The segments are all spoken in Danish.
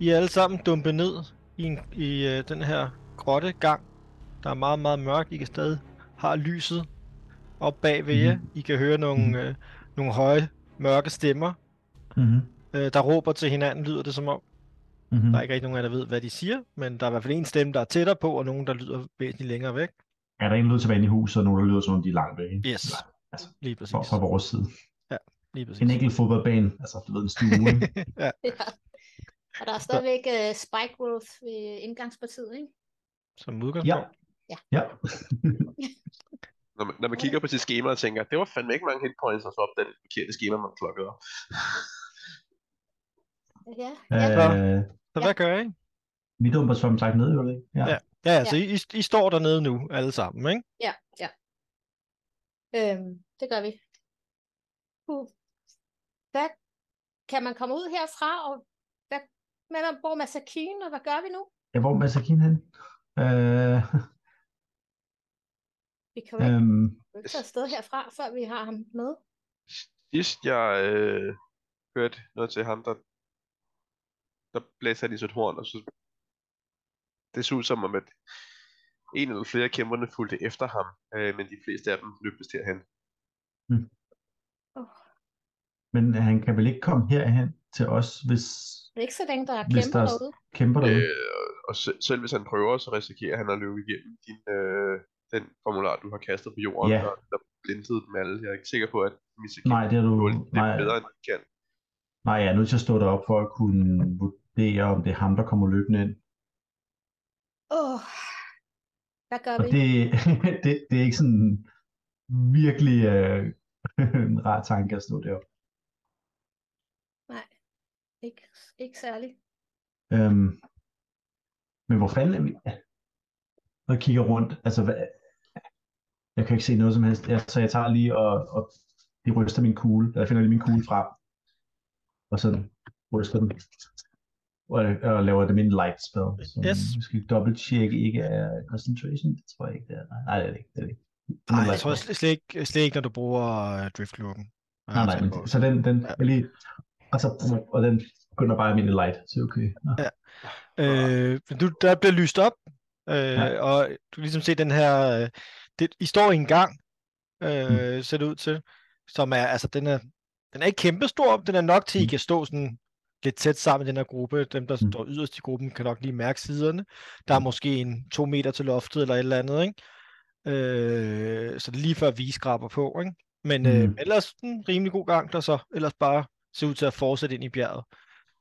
I, er alle sammen dumpet ned i, en, i øh, den her grotte gang. Der er meget, meget mørkt. I kan stadig har lyset op bag ved jer. I kan høre nogle, Mhm. øh, nogle høje, mørke stemmer, Mm-hmm. øh, der råber til hinanden, lyder det som om. Mm-hmm. Der er ikke rigtig nogen af der ved, hvad de siger, men der er i hvert fald en stemme, der er tættere på, og nogen, der lyder væsentligt længere væk. Er der en lyd tilbage i huset, og nogen, der lyder som om de er langt væk? ikke? Yes, altså, lige præcis. Fra, fra vores side. Lige præcis. En enkelt fodboldbane, altså du ved, en stue. ikke? ja, Ja. Og der er stadigvæk uh, spike growth ved indgangspartiet, ikke? som udgangspunkt. ja. ja. Når man, når man kigger på sit schema og tænker, det var fandme ikke mange hit points, og så op den forkerte schema, man klokkede op. Ja, ja. Øh, Så hvad gør I? vi dumper som sagt ned, jo ikke? Ja. Ja. Ja, altså, I, I- I står dernede nu, alle sammen, ikke? ja, ja. Øhm, det gør vi. Uh. Hvad kan man komme ud herfra, og med, hvor er Masakine, og hvad gør vi nu? ja hvor er Masakin hen? Øh, Vi kan jo ikke, øhm, ikke tage afsted herfra, før vi har ham med. Sidst jeg øh, hørte noget til ham, der, der blæste han i sit horn, og så det så ud som om, at en eller flere af kæmperne fulgte efter ham, øh, men de fleste af dem løb vist herhen. Oh. men han kan vel ikke komme herhen til os, hvis Det er ikke så længe, der er Hvis kæmper der er- derude. kæmper derude? Øh, og se, selv hvis han prøver, så risikerer han at løbe igennem din, øh, den formular, du har kastet på jorden, Ja. og der blindede dem alle. Jeg er ikke sikker på, at Mr. Nej, det er du... det er Nej, bedre, end de kan. nej, jeg er nødt til at stå derop for at kunne vurdere, om det er ham, der kommer løbende ind. Åh, oh. hvad gør Og vi? det, det, det er ikke sådan virkelig øh, en rar tanke at stå deroppe. Ikke, ikke særligt. Øhm, men hvor fanden er vi? Og jeg kigger rundt, altså hvad, jeg kan ikke se noget som helst, jeg, så jeg tager lige og, og de ryster min kugle, jeg finder lige min kugle frem, og så ryster den, og, og laver det min light spell. Så Yes. vi skal double check ikke er concentration, det tror jeg ikke det er. Nej, det er det ikke. Det er det ikke. Det Nej, jeg tror slet, ikke, slet ikke, når du bruger uh, driftlooken. Nej, nej, men, så den, den Ja. jeg lige, og, så, og den begynder bare almindelig light, så okay. Nå. Øh, men du, der bliver lyst op, øh, Ja. og du kan ligesom se den her, øh, det, I står i en gang, øh, mm. ser det ud til, som er, altså den er, den er ikke kæmpestor, den er nok til, at I Mm. kan stå sådan lidt tæt sammen i den her gruppe. Dem, der Mm. står yderst i gruppen, kan nok lige mærke siderne. Der er måske en to meter til loftet, eller et eller andet, ikke? Øh, så det er lige før vi skraber på, ikke? Men øh, Mm. ellers en rimelig god gang, der så ellers bare ser ud til at fortsætte ind i bjerget.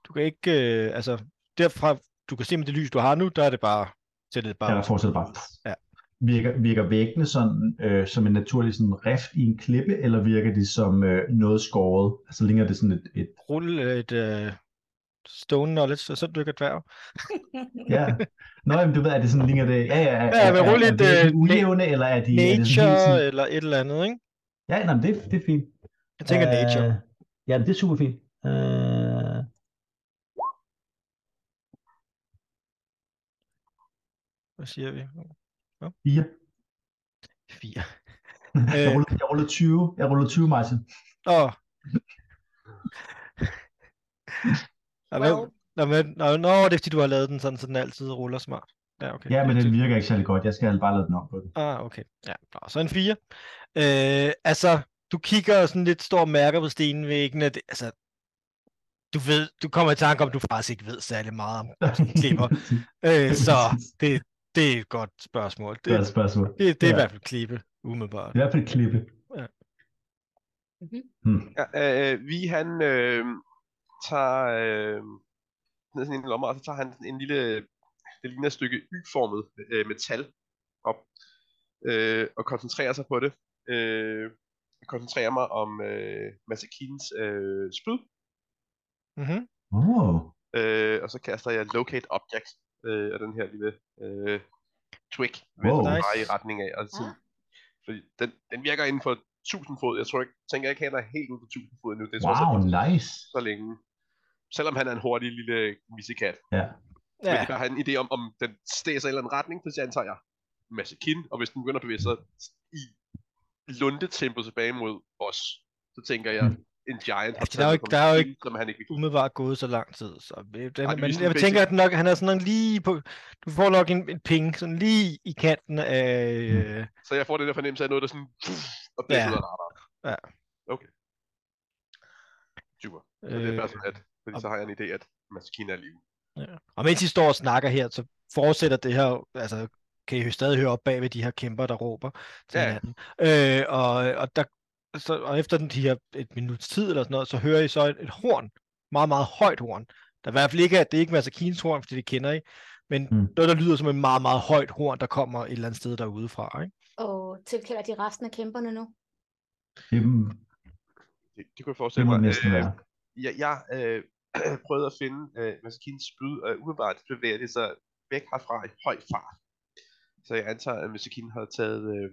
Du kan ikke, øh, altså derfra, du kan se med det lys, du har nu, der er det bare, så det er bare Ja, der fortsætter bare. Ja. Virker, virker væggene sådan, øh, som en naturlig sådan rift i en klippe, eller virker de som øh, noget skåret? Altså ligner det sådan et, et rulle et øh, stone knowledge, og så dykker dværg. ja. Nå, jamen, du ved, er det sådan, ligner det, ja, ja, er, Ja, men er, rulle er, et, det øh, ujævne, eller er de, er det sådan Nature, sådan, eller et eller andet, ikke? ja, nej, det, det er fint. Jeg tænker uh... nature. Ja, det er super fint. Øh, Hvad siger vi? fire. Fire. jeg, Øh. rullede, jeg rullede 20, jeg rullede 20, Martin. Åh. Nå, men, Well. nå, men, nå, nå, det er fordi, du har lavet den sådan, så den altid ruller smart. Ja, okay. Ja, men Det- den virker ikke særlig godt. Jeg skal bare lade den op på den. Ah, okay. Ja, nå, så en 4. Øh, altså, du kigger og sådan lidt, står og mærker på stenvæggene. Det, altså, du ved, du kommer i tanke om, du faktisk ikke ved særlig meget om klipper. Øh, så det, det er et godt spørgsmål. Det er Det, et spørgsmål. det, det er i Ja. hvert fald klippe, umiddelbart. I hvert fald klippe. Mhm. Hmm. Ja, øh, vi han øh, tager øh, ned i sådan en lomme, og så tager han en lille, det ligner et stykke Y-formet øh, metal op, øh, og koncentrerer sig på det. Øh, jeg koncentrerer mig om øh, Masakins øh, spyd, Mm-hmm. Oh. øh, og så kaster jeg Locate Object øh, af den her lille øh, twig, med Wow. Nice. i retning af. Og sådan, fordi den, den virker inden for 1000 fod. Jeg tror ikke, tænker ikke, han er helt ude for 1000 fod endnu. Det er Wow, alt nice. så længe. Selvom han er en hurtig lille missekat. Ja. Men Ja, det har en idé om, om den sig i en eller anden retning, så antager jeg masse kin, og hvis den begynder at bevæge sig i lundetempo tilbage mod os, så tænker jeg Mm. en giant Altså, der er jo ikke- der er jo maskinen, ikke som han ikke umiddelbart gået så lang tid. Så øh, den, men det er jeg tænker, at nok, han er sådan nok lige på... Du får nok en, en ping, sådan lige i kanten af... Øh, Så jeg får den der fornemmelse af noget, der sådan... Og bliver Ja. ud af radaren. Ja. Okay. Super. Så det er Øh, bare sådan, at... Fordi og- så har jeg en idé, at Maskine er i live. Ja. Og mens I står og snakker her, så fortsætter det her, altså kan I jo stadig høre op bag ved de her kæmper, der råber til Ja. hinanden. Øh, og, og, der, så, og efter den, de her et minuts tid eller sådan noget, så hører I så et, et horn, meget, meget højt horn. Der er i hvert fald ikke, at det er ikke Masakins horn, fordi det kender I, men Mm. noget, der lyder som et meget, meget højt horn, der kommer et eller andet sted derude fra. Ikke? Og tilkalder de resten af kæmperne nu? Det, Det, det kunne jeg forestille mig. næsten Øh, være. Jeg, jeg øh, prøvede at finde øh, Maskines spyd, og umiddelbart bevæger det sig væk herfra i høj fart. Så jeg antager, at Maskinen har taget... Øh,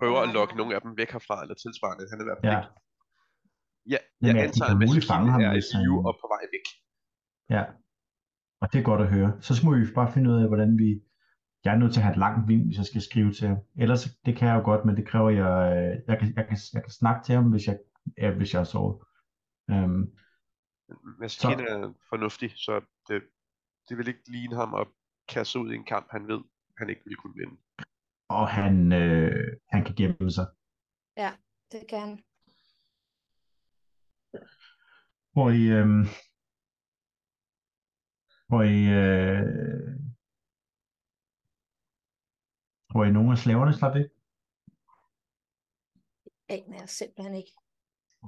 prøver at lokke nogle af dem væk herfra, eller tilsvarende. Han er i hvert fald Ja. ikke... Ja, jeg Jamen, antager, at ham, er i hvis han- live og på vej væk. Ja. Og det er godt at høre. Så må vi bare finde ud af, hvordan vi... Jeg er nødt til at have et langt vin, hvis jeg skal skrive til ham. Ellers, det kan jeg jo godt, men det kræver, jeg... øh, Jeg kan, jeg kan, jeg kan snakke til ham, hvis jeg, ja, hvis jeg har sovet. Um, Maskinen er fornuftig, så det, det vil ikke ligne ham at kaste ud i en kamp, han ved, han ikke vil kunne vinde. og han, øh, han kan gemme sig. Det kan han. Hvor I... Øh, hvor I... Øh, hvor I nogle af slaverne slap væk. aner jeg simpelthen ikke.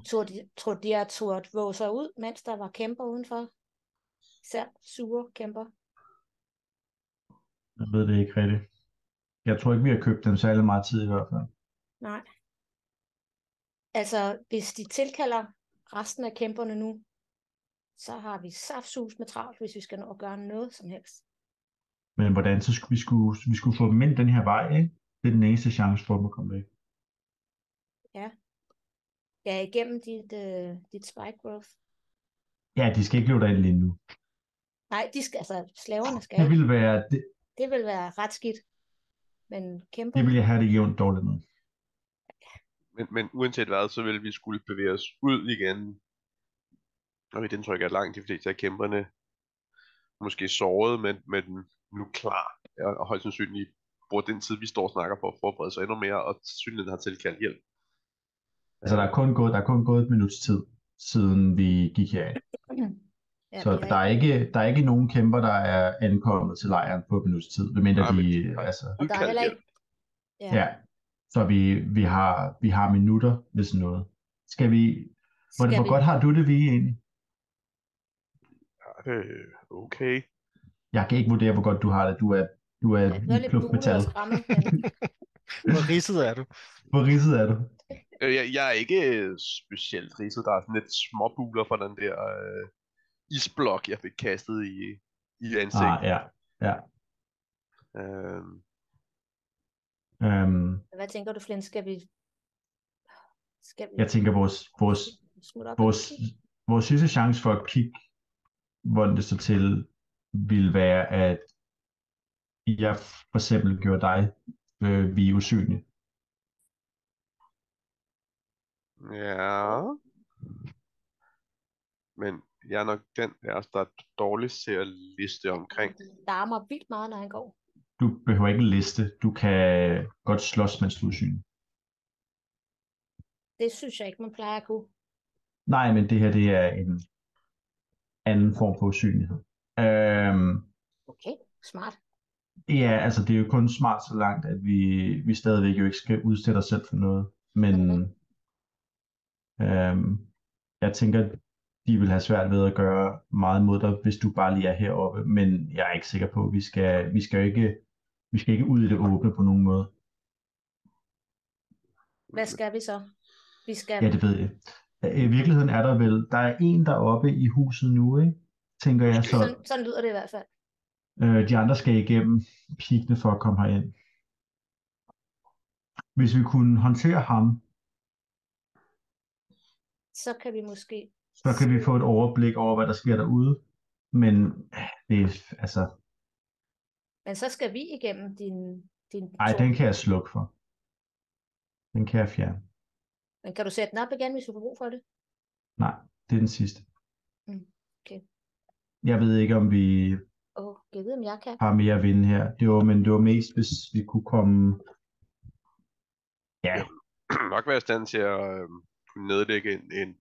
Tror de, tror de er turt våge sig ud, mens der var kæmper udenfor? Især sure kæmper. Jeg ved det ikke rigtigt. Jeg tror ikke, vi har købt dem særlig meget tid i hvert fald. Nej. Altså, hvis de tilkalder resten af kæmperne nu, så har vi saftsus med travlt, hvis vi skal nå at gøre noget som helst. Men hvordan, så skulle vi, skulle, vi skulle få dem ind den her vej, ikke? Det er den eneste chance for dem at komme væk. Ja, igennem dit, øh, dit spike growth. Ja, de skal ikke løbe derind lige nu. Nej, de skal, altså, slaverne skal. Det ville være, det, Det vil være ret skidt. Men kæmper, det ville jeg have det jævnt dårligt med. Men, men uanset hvad, så vil vi skulle bevæge os ud igen. Og mit indtryk er, langt de fleste af kæmperne måske såret, men, men nu klar. Og, og højst sandsynligt bruger den tid, vi står og snakker på at forberede sig endnu mere, og synligheden har tilkaldt hjælp. Altså, der er kun gået, der er kun gået et minuts tid, siden vi gik herind. ja, Så der er, ikke, der er ikke nogen kæmper, der er ankommet til lejren på minuts tid, medmindre men- de, nej. altså, Og der er heller ikke... Ja. ja. Så vi, vi, har, vi har minutter, hvis noget. Skal vi, hvor, Skal hvor vi... godt har du det, vi egentlig? Øh, okay. Jeg kan ikke vurdere, hvor godt du har det. Du er, du er Ja, er bulet metal. men Hvor ridset er du? Hvor ridset er du? Øh, Jeg, jeg er ikke specielt ridset. Der er sådan lidt småbuler fra den der øh, isblok, jeg fik kastet i, i ansigtet. Ah, ja. ja. Øh, Øhm, hvad tænker du, Flint? Skal vi... Skal vi jeg tænker, vores, vores, vores, vores sidste chance for at kigge, hvordan det står til, vil være, at jeg for eksempel gjorde dig øh, vi er usynlige. ja. Men jeg er nok den af os, der er dårligst til at liste omkring. Det larmer vildt meget, når han går. Du behøver ikke en liste. Du kan godt slås, mens du er usynlig. Det synes jeg ikke, man plejer at kunne. Nej, men det her det er en anden form for usynlighed. Øhm, Okay, smart. ja, altså det er jo kun smart så langt, at vi, vi stadigvæk jo ikke skal udsætte os selv for noget. Men øhm, jeg tænker, de vil have svært ved at gøre meget mod dig, hvis du bare lige er heroppe. Men jeg er ikke sikker på, at vi skal, vi skal ikke, vi skal ikke ud i det åbne på nogen måde. Hvad skal vi så? Vi skal... Ja, det ved jeg. I virkeligheden er der vel, der er en deroppe i huset nu, ikke? Tænker jeg så. sådan, sådan lyder det i hvert fald. Øh, de andre skal igennem pigene for at komme herind. Hvis vi kunne håndtere ham, Så kan vi måske... så kan vi få et overblik over, hvad der sker derude. Men det er, altså, Men så skal vi igennem din... din ej, tårn. den kan jeg slukke for. Den kan jeg fjerne. Men kan du sætte den op igen, hvis du får brug for det? Nej, det er den sidste. Mm, okay. Jeg ved ikke, om vi Åh, oh, jeg ved, om jeg kan. har mere at vinde her. Det var, men det var mest, hvis vi kunne komme... Ja, nok være i stand til at øh, kunne nedlægge en, en,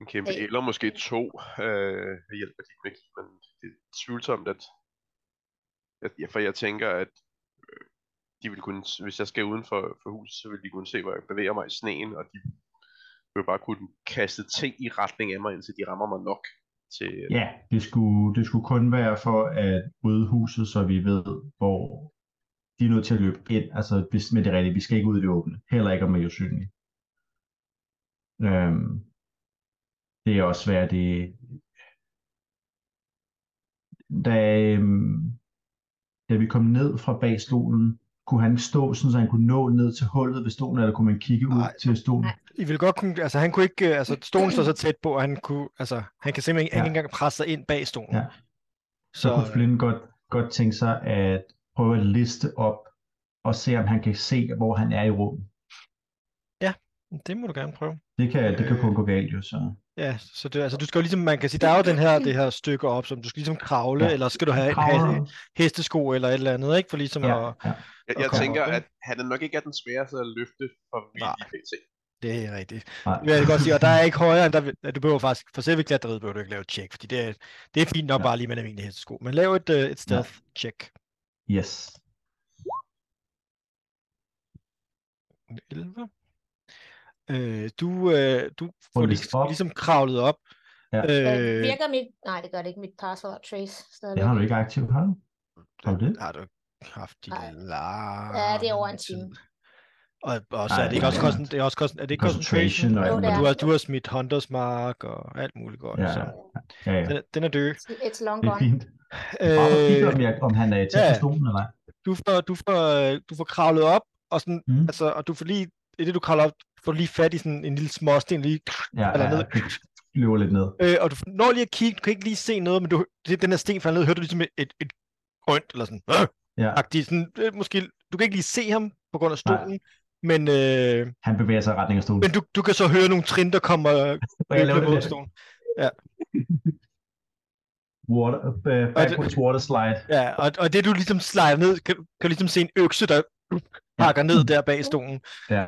en kæmpe, Hey. eller måske to øh, ved hjælp af magi, men det er tvivlsomt, at, at ja, for jeg tænker, at øh, de vil kunne, hvis jeg skal uden for, for huset, så vil de kunne se, hvor jeg bevæger mig i sneen, og de vil bare kunne kaste ting i retning af mig, indtil de rammer mig nok til, ja det, skulle, det skulle kun være for at rydde huset, så vi ved, hvor de er nødt til at løbe ind. Altså, hvis, men det rigtigt, vi skal ikke ud i det åbne. Heller ikke om man er usynlig. Øhm, det er også svært. Det, da, øhm, da vi kom ned fra bag stolen, kunne han stå, sådan, så han kunne nå ned til hullet ved stolen, eller kunne man kigge ud Nej. til stolen? Nej. I vil godt kunne, altså han kunne ikke, øh, altså stolen står så tæt på, at han kunne, altså han kan simpelthen han Ja. kan ikke engang presse sig ind bag stolen. Ja. Så, Så, kunne Flynn godt, godt tænke sig at prøve at liste op og se, om han kan se, hvor han er i rummet. det må du gerne prøve. Det kan, det kan Øh. kun gå galt jo, så... Ja, så det, altså du skal jo ligesom, man kan sige, der er jo den her, det her stykke op, som du skal ligesom kravle, Ja. eller skal du have, have hestesko eller et eller andet, ikke? For ligesom Ja, at, ja. Jeg, jeg tænker, op, at han er nok ikke er den sværeste at løfte for Nej. vildt pt. det er rigtigt. Nej. Det vil jeg godt sige, og der er ikke højere, end der, du behøver faktisk, for selve klatreriet behøver du ikke lave et check, fordi det er, det er fint nok Ja. bare lige med en almindelig hestesko. Men lav et, uh, et stealth check. Yes. 11. Øh, du, øh, du får ligesom, ligesom kravlet op. Ja. Øh, virker mit... Nej, det gør det ikke. Mit password trace stadigvæk. Det har du ikke aktivt, har du? Har du det? har du haft Nej. lang Ja, det er over en time. Og, og så Nej, er det ikke også kosten, det er også kosten, er det ikke Concentration concentration? og Og er. du har, du har smidt Hunters Mark og alt muligt godt. Ja, Så. Ja, ja. Den, er- den er død. It's long Det er gone. fint. Øh, om, jeg, om han er tæt ja. stolen eller ej. du, får, du, får, øh, du får kravlet op, og, sådan, Mm. altså, og du får lige, i det du kravler op, får du lige fat i sådan en lille småsten, lige, Ja, eller ja, ned. det løber lidt ned. øh, og du når lige at kigge, du kan ikke lige se noget, men du, det, den her sten falder ned, hører du ligesom et, et, et grønt, eller sådan, øh, Ja, agtigt, sådan, øh, måske, du kan ikke lige se ham på grund af Nej. stolen, men, øh, han bevæger sig i retning af stolen. men du, du kan så høre nogle trin, der kommer øh, mod stolen. water, uh, backwards water slide. Ja, og, og det du ligesom slider ned, kan, kan du ligesom se en økse, der pakker ned der bag stolen. Ja.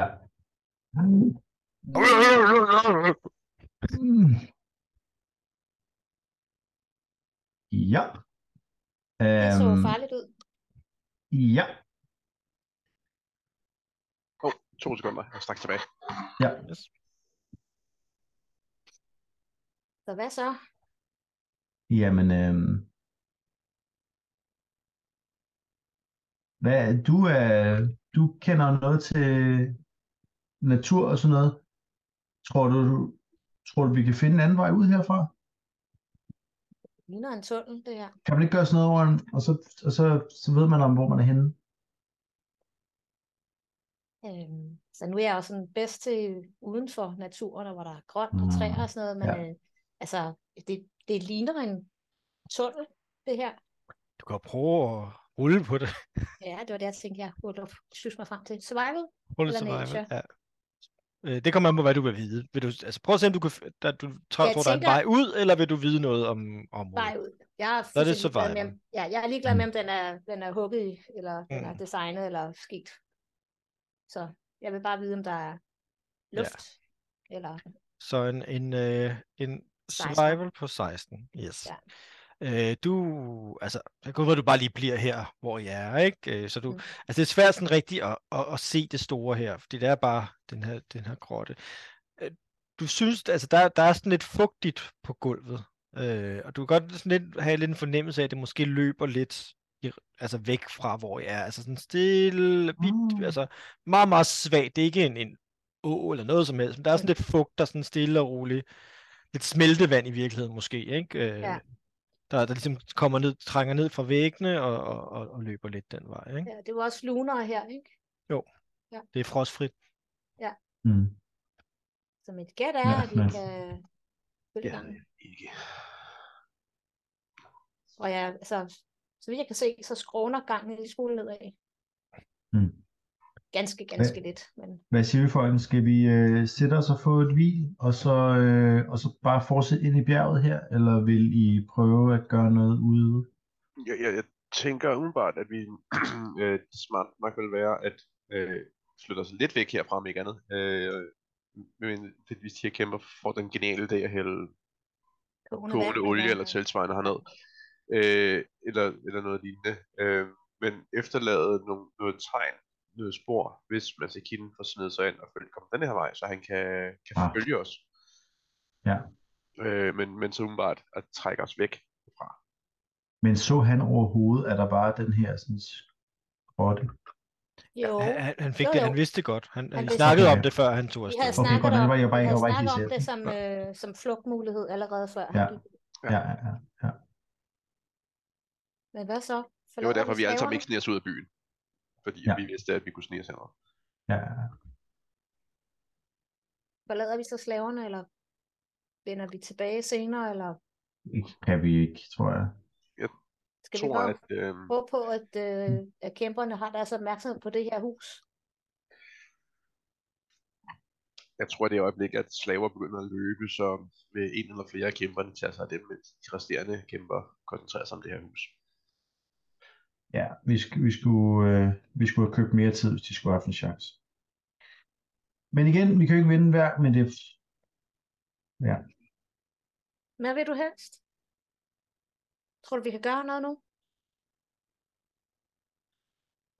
Ja. Det så Øhm, farligt ud. ja. Oh, to sekunder, jeg er straks tilbage. Så hvad så? Jamen, øhm, hvad, du er, du kender noget til natur og sådan noget. Tror du, tror du, vi kan finde en anden vej ud herfra? Det ligner en tunnel, det her. Kan man ikke gøre sådan noget over en, og så, og så, så ved man om, hvor man er henne? Øhm, så nu er jeg jo sådan bedst til uden for naturen, hvor der er grønt og Mm, træer og sådan noget, men ja. øh, altså, det, det ligner en tunnel, det her. Du kan prøve at rulle på det. Ja, det var det, jeg tænkte, jeg burde synes mig frem til. Survival? Rulle survival. nature. Ja. Øh, Det kommer an på, hvad du vil vide. Vil du, altså prøv at se, om du kan, der, du tror, Jeg tror der er en vej ud, eller vil du vide noget om området? Vej ud. Jeg er, Så er det med, ja, jeg er ligeglad med, om den er, den er hugget i, eller den er Mm. designet, eller sket. Så jeg vil bare vide, om der er luft, eller Så en, en, øh, en 16. survival på 16. Yes. Ja. Øh, du, altså, det kan godt du bare lige bliver her, hvor jeg er, ikke? Øh, så du, Mm. altså, det er svært sådan rigtigt at, at, at se det store her, fordi det er bare den her, den her grotte. Øh, du synes, altså, der, der er sådan lidt fugtigt på gulvet, øh, og du kan godt sådan lidt have lidt en fornemmelse af, at det måske løber lidt i, altså væk fra, hvor jeg er. Altså sådan stille, bit, Mm. altså meget, meget svagt. Det er ikke en, en å eller noget som helst, men der er sådan lidt fugt, der sådan stille og roligt, lidt smeltevand i virkeligheden måske, ikke? Øh, Ja. Der, der ligesom kommer ned, trænger ned fra væggene og, og, og, og løber lidt den vej, ikke? ja, det var også luner her, ikke? Det er frostfrit. Mm. Så mit gæt er, Ja, at vi men- kan følge Ja. Ikke. Og ja, altså, så vidt jeg kan se, så skråner gangen en lille smule nedad. Mm. Ganske, ganske lidt. Men Hvad siger vi folkens? Skal vi øh, sætte os og få et hvil, og så, øh, og så bare fortsætte ind i bjerget her, eller vil I prøve at gøre noget ude? Jeg, jeg, jeg tænker umiddelbart, at vi øh, smart nok vil være at øh, flytte os lidt væk herfra, om ikke andet. Øh, men det, hvis de her kæmper får den geniale idé at hælde kogende, olie eller- eller tilsvarende herned, øh, eller, eller noget lignende. Øh, men efterlade nogle, noget tegn, noget spor, hvis Masakinen får snedet sig ind og følge, kommer den her vej, så han kan, kan Ah. følge os. Ja. Øh, men, men så umiddelbart at trække os væk fra. Men så han overhovedet, at der bare den her sådan grotte? Jo, Han, han- fik Jo, det, jo. han vidste det godt. Han, han, Han snakkede det. om det, før han tog vi havde afsted. Okay, snakket godt, det om, var jeg bare jeg var snakket om det som, øh, som flugtmulighed allerede før. Ja. Han. Ja, ja, ja. ja. Men hvad så? Det var Forlader derfor, vi alle sammen ikke sniger os ud af byen. Fordi Ja. vi vidste, at vi kunne snige os henover. ja. Forlader vi så slaverne, eller vender vi tilbage senere, eller Ikke kan vi ikke, tror jeg. skal vi tror, bare at, øh, håbe på, at, øh, at kæmperne har deres opmærksomhed på det her hus? jeg tror, at det øjeblik, at slaver begynder at løbe, så vil en eller flere af kæmperne tage sig af dem, mens de resterende kæmper koncentrerer sig om det her hus. Ja, vi, sk- vi, skulle, øh, vi skulle have købt mere tid, hvis de skulle have haft en chance. Men igen, vi kan jo ikke vinde hver, men det ja. Hvad vil du helst? Tror du, vi kan gøre noget nu?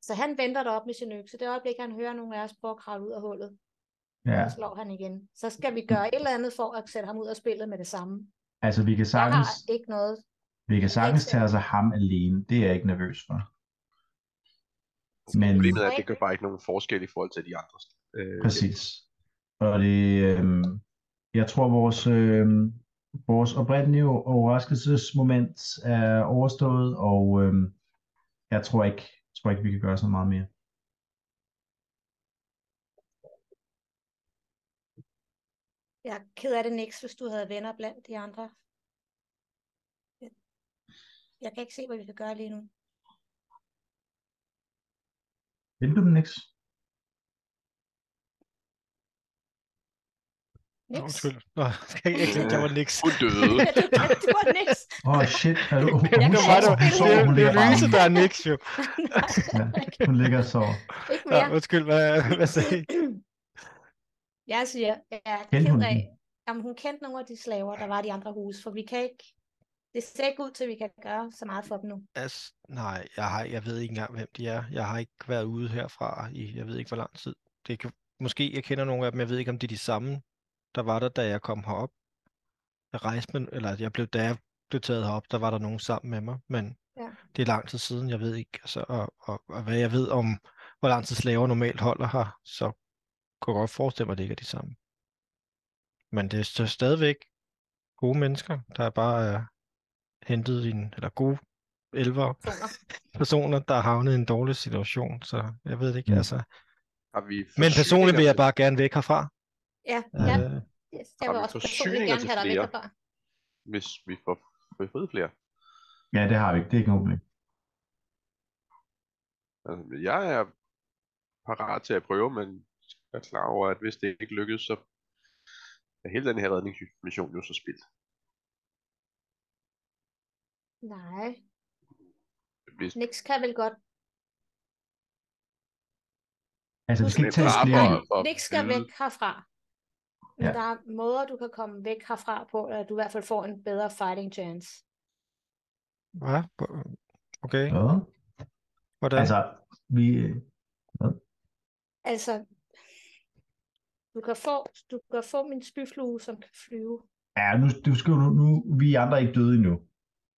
Så han venter deroppe med sin økse. Det øjeblik, han hører nogle af os prøve at kravle ud af hullet, ja. så slår han igen. Så skal vi gøre et eller andet for at sætte ham ud af spillet med det samme. Altså, vi kan Jeg sagtens, har ikke noget. Vi kan sagtens tage os af ham alene. Det er jeg ikke nervøs for. Men Problemet er, at det gør bare ikke nogen forskel i forhold til de andre. Øh, præcis. Og det, øh, jeg tror, vores, øh, vores oprindelige overraskelsesmoment er overstået, og øh, jeg tror ikke, tror ikke, vi kan gøre så meget mere. Jeg er ked af det, Nix, hvis du havde venner blandt de andre. Jeg- Jeg kan ikke se, hvad vi kan gøre lige nu. Vil du dem niks? Nå, Nix. Undskyld. Nå, skal jeg ikke tænke, der var niks. Hun døde. du, du var Nix. Åh, oh, shit. Er du, hun, Jeg hun, kan Det det, hun, sover, det, hun det ligger er bare Louise, der er niks, jo. Ja, hun ligger og sover. ikke mere. undskyld, hvad, hvad sagde I? Jeg siger, jeg er ked af, jamen hun kendte nogle af de slaver, der var i de andre huse, for vi kan ikke, det ser ikke ud til, at vi kan gøre så meget for dem nu. Altså, nej, jeg, har, jeg ved ikke engang, hvem de er. Jeg har ikke været ude herfra i, jeg ved ikke, hvor lang tid. Det kan, måske jeg kender nogle af dem, jeg ved ikke, om det er de samme, der var der, da jeg kom herop. Jeg rejste med, eller jeg blev, da jeg blev taget herop, der var der nogen sammen med mig, men Ja. det er lang tid siden, jeg ved ikke, altså, og, og, og hvad jeg ved om, hvor lang tid slaver normalt holder her, så kunne jeg godt forestille mig, at det ikke er de samme. Men det er så stadigvæk gode mennesker, der er bare hentet en, eller gode elver Personer. personer, der er havnet i en dårlig situation, så jeg ved det ikke, Mm. altså. Har vi Men personligt vil jeg bare gerne væk herfra. Ja, ja, Øh, yes, jeg har vil vi også personligt gerne have dig væk herfra. Hvis vi får befriet flere. Ja, det har vi ikke. Det er ikke problem. Altså, jeg er parat til at prøve, men jeg er klar over, at hvis det ikke lykkes, så er hele den her redningsmission jo så spildt. Nej, Hvis, Nix kan vel godt. Altså, vi skal ikke tage at Nix skal væk herfra. Men Ja. der er måder, du kan komme væk herfra på, at du i hvert fald får en bedre fighting chance. Hvad? Hvor- Okay, Ja. hvordan? Altså, vi... Altså, du kan få, du kan få min spyflue, som kan flyve. Ja, nu, du skal nu, nu... Vi andre er ikke døde endnu.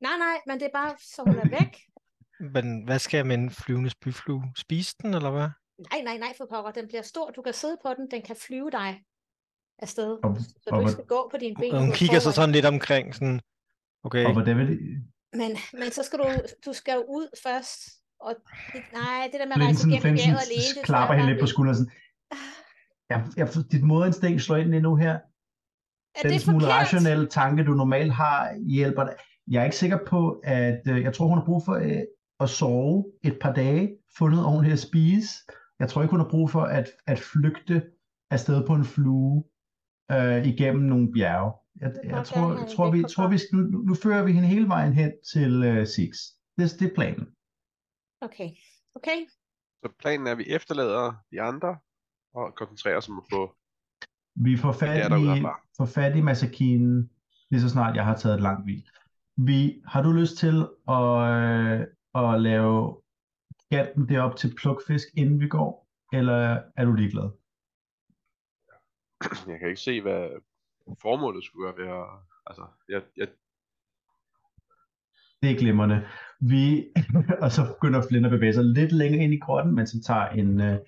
Nej, nej, men det er bare, så hun er væk. Men hvad skal jeg med en flyvende spyflue? Spise den, eller hvad? Nej, nej, nej, for pokker. Den bliver stor. Du kan sidde på den. Den kan flyve dig afsted. Og- så og du ikke hvor- skal gå på dine ben. Og hun kigger sig foran. sådan lidt omkring, sådan, okay, Og hvordan vil det... Men, men så skal du, du skal jo ud først. Og det, nej, det der med at rejse igennem bjerget alene, det klapper hende lidt på skulderen sådan. Jeg, jeg, dit moderinstinkt slår ind lige nu her. Er Den det smule rationelle tanke, du normalt har, hjælper dig. Jeg er ikke sikker på, at øh, jeg tror, hun har brug for øh, at sove et par dage, få noget ordentligt at spise. Jeg tror ikke, hun har brug for at, at flygte afsted på en flue øh, igennem nogle bjerge. Jeg, jeg, tror, jeg tror, vi, tror vi, nu, nu- fører vi hende hele vejen hen til øh, Six. Det, det er planen. Okay. Okay. Så planen er, at vi efterlader de andre og koncentrerer os om at få Vi får fat, er i, får fat i Masakinen, lige så snart jeg har taget et langt hvil. Vi, har du lyst til at, øh, at lave kanten derop til plukfisk, inden vi går? Eller er du ligeglad? Jeg kan ikke se, hvad formålet skulle være ved at... Altså, jeg, jeg, Det er glimrende. Vi, og så begynder Flynn at bevæge sig lidt længere ind i grotten, mens han tager en, øh,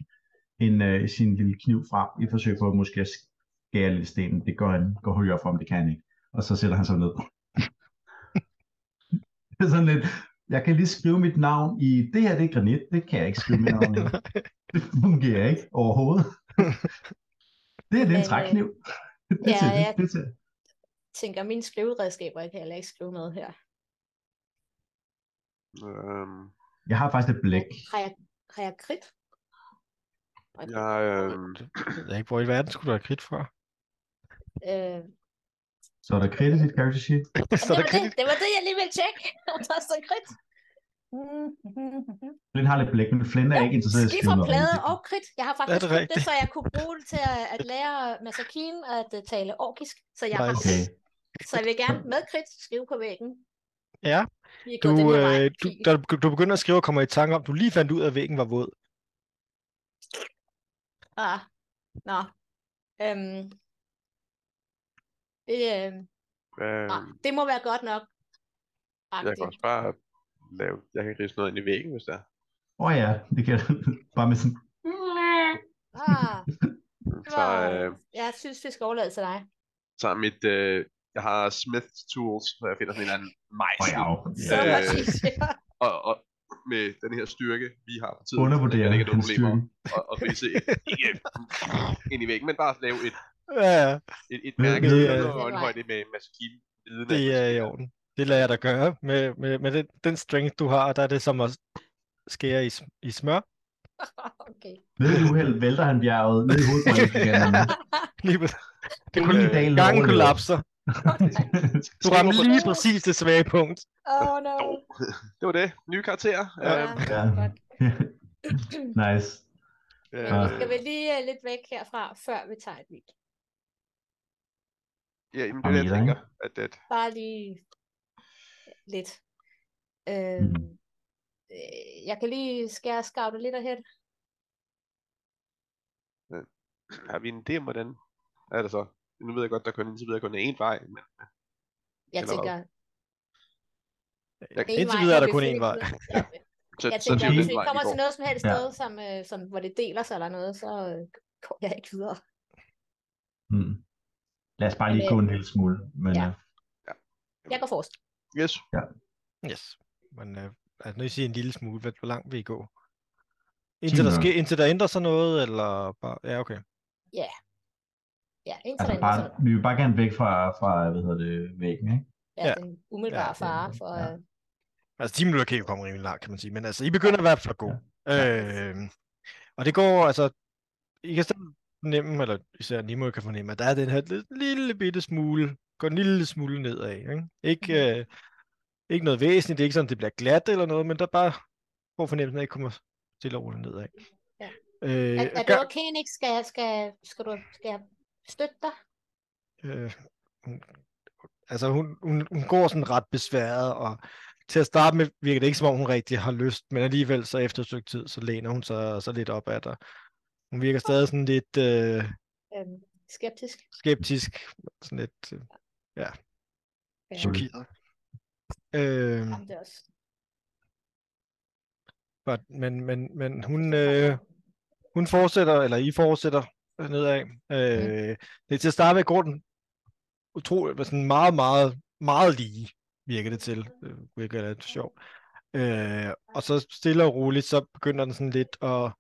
en, øh, sin lille kniv frem i forsøg på at måske skære lidt stenen. Det går han går højere for, om det kan han ikke. Og så sætter han sig ned. Er sådan lidt, jeg kan lige skrive mit navn i, det her det er granit, det kan jeg ikke skrive mit navn i. Det fungerer ikke overhovedet. det er den øh, trækniv. Det ja, til, ja. det til. Tænker, mine skriveredskaber kan jeg heller ikke skrive med her. øhm, Jeg har faktisk et blæk. Har jeg, har jeg det- jeg, øhm, Jeg ved ikke, hvor i verden skulle du have krit fra? Øh, Så er der kridt i dit character sheet. Så det, er der var krit. det, det var det, jeg lige ville tjekke. Om der stod krit. Flynn har lidt blæk, men Flynn er ikke interesseret i at skrive noget. Rigtigt. og krit. Jeg har faktisk det det, så jeg kunne bruge det til at, at lære Masakin at uh, tale orkisk. Så jeg har Nice. Okay. Så jeg vil gerne med krit skrive på væggen. Ja, du, øh, du, Fint. da du, du begynder at skrive og kommer i tanke om, du lige fandt ud af, at væggen var våd. Ah, nå. Øhm, det, øh, nej, det må være godt nok. jeg kan Agtigt. også bare lave... Jeg kan ridse noget ind i væggen, hvis der. Åh oh, ja, det kan bare med sådan, Ah, Tager, var, øh, jeg synes, det skal overlade til dig. tager mit... Øh, jeg har Smith's Tools, så jeg finder sådan en eller anden åh mejsel. ja, Så Øh, og, og med den her styrke, vi har på tiden, undervurderer så det ikke er hans nogen problemer styrke. at, at ridse ikke ind i væggen, men bare lave et, Ja, et, et mærke ved, i øh, øjenhøjde med maskinen. det er i orden. Det lader jeg dig gøre. Med, med, med den, den strength, du har, der er det som at skære i, i smør. okay. Ved du uheld, vælter han bjerget ned i hovedet på hende igen. Lige på, Det er kun en dal, gangen kollapser. Du rammer på- lige præcis det svage punkt. Oh no. Det var det. Nye karakterer. Ja. Øhm, Ja. Nice. Men øh, vi skal vel lige uh, lidt væk herfra, før vi tager et vildt. Ja, jamen, det er det, jeg tænker. At, at, Bare lige lidt. Øh, Mhm. øh, jeg kan lige skære scoutet lidt ahead. har vi en idé om, hvordan er det så? Nu ved jeg godt, der kun indtil videre kun er én vej, men Jeg Eller tænker, jeg, Indtil videre er der kun én vej. Ja, så, jeg så tænker, det er hvis vi kommer til noget som helst Ja. sted, som, øh, som, hvor det deler sig eller noget, så øh, går jeg ikke videre. Mm. Lad os bare lige gå øh, en lille smule. Men, ja. ja. Jeg går forrest. Yes. Yes. Men øh, altså, når I siger en lille smule, hvor, hvor langt vil I gå? Indtil der, sker, indtil der ændrer sig noget, eller bare... Ja, okay. Ja, indtil altså der bare, bare... vi vil bare gerne væk fra, fra hvad hedder det, væggen, ikke? ja, ja. den umiddelbare Ja, fare for... ja. øh, Altså 10 minutter kan jo komme rimelig langt, kan man sige. Men altså, I begynder i hvert fald at gå. Ja. Øh, og det går, altså... I kan stadig fornemme, eller især Nimo kan fornemme, at der er den her lille, lille bitte smule, går en lille smule nedad, ikke? Ikke, øh, ikke noget væsentligt, det er ikke sådan, det bliver glat eller noget, men der er bare, hvor fornemmelsen af, at I kommer stille og roligt nedad. Ja. Øh, Er, er du okay, Nick? Skal jeg, skal, skal, du, skal jeg støtte dig? øh, hun, altså hun, hun, hun går sådan ret besværet, og til at starte med virker det ikke som om hun rigtig har lyst, men alligevel så efter et stykke tid, så læner hun sig så lidt op ad dig. Hun virker stadig sådan lidt øh, Øhm, skeptisk? skeptisk, sådan lidt øh, Ja. chokeret. Øh, Jamen, det også... but, men, men, men hun, øh, hun fortsætter, eller I fortsætter nedad. Øh, det er til at starte med går den utroligt, sådan meget, meget, meget lige, virker det til. Det virker lidt sjovt. Øh, og så stille og roligt, så begynder den sådan lidt at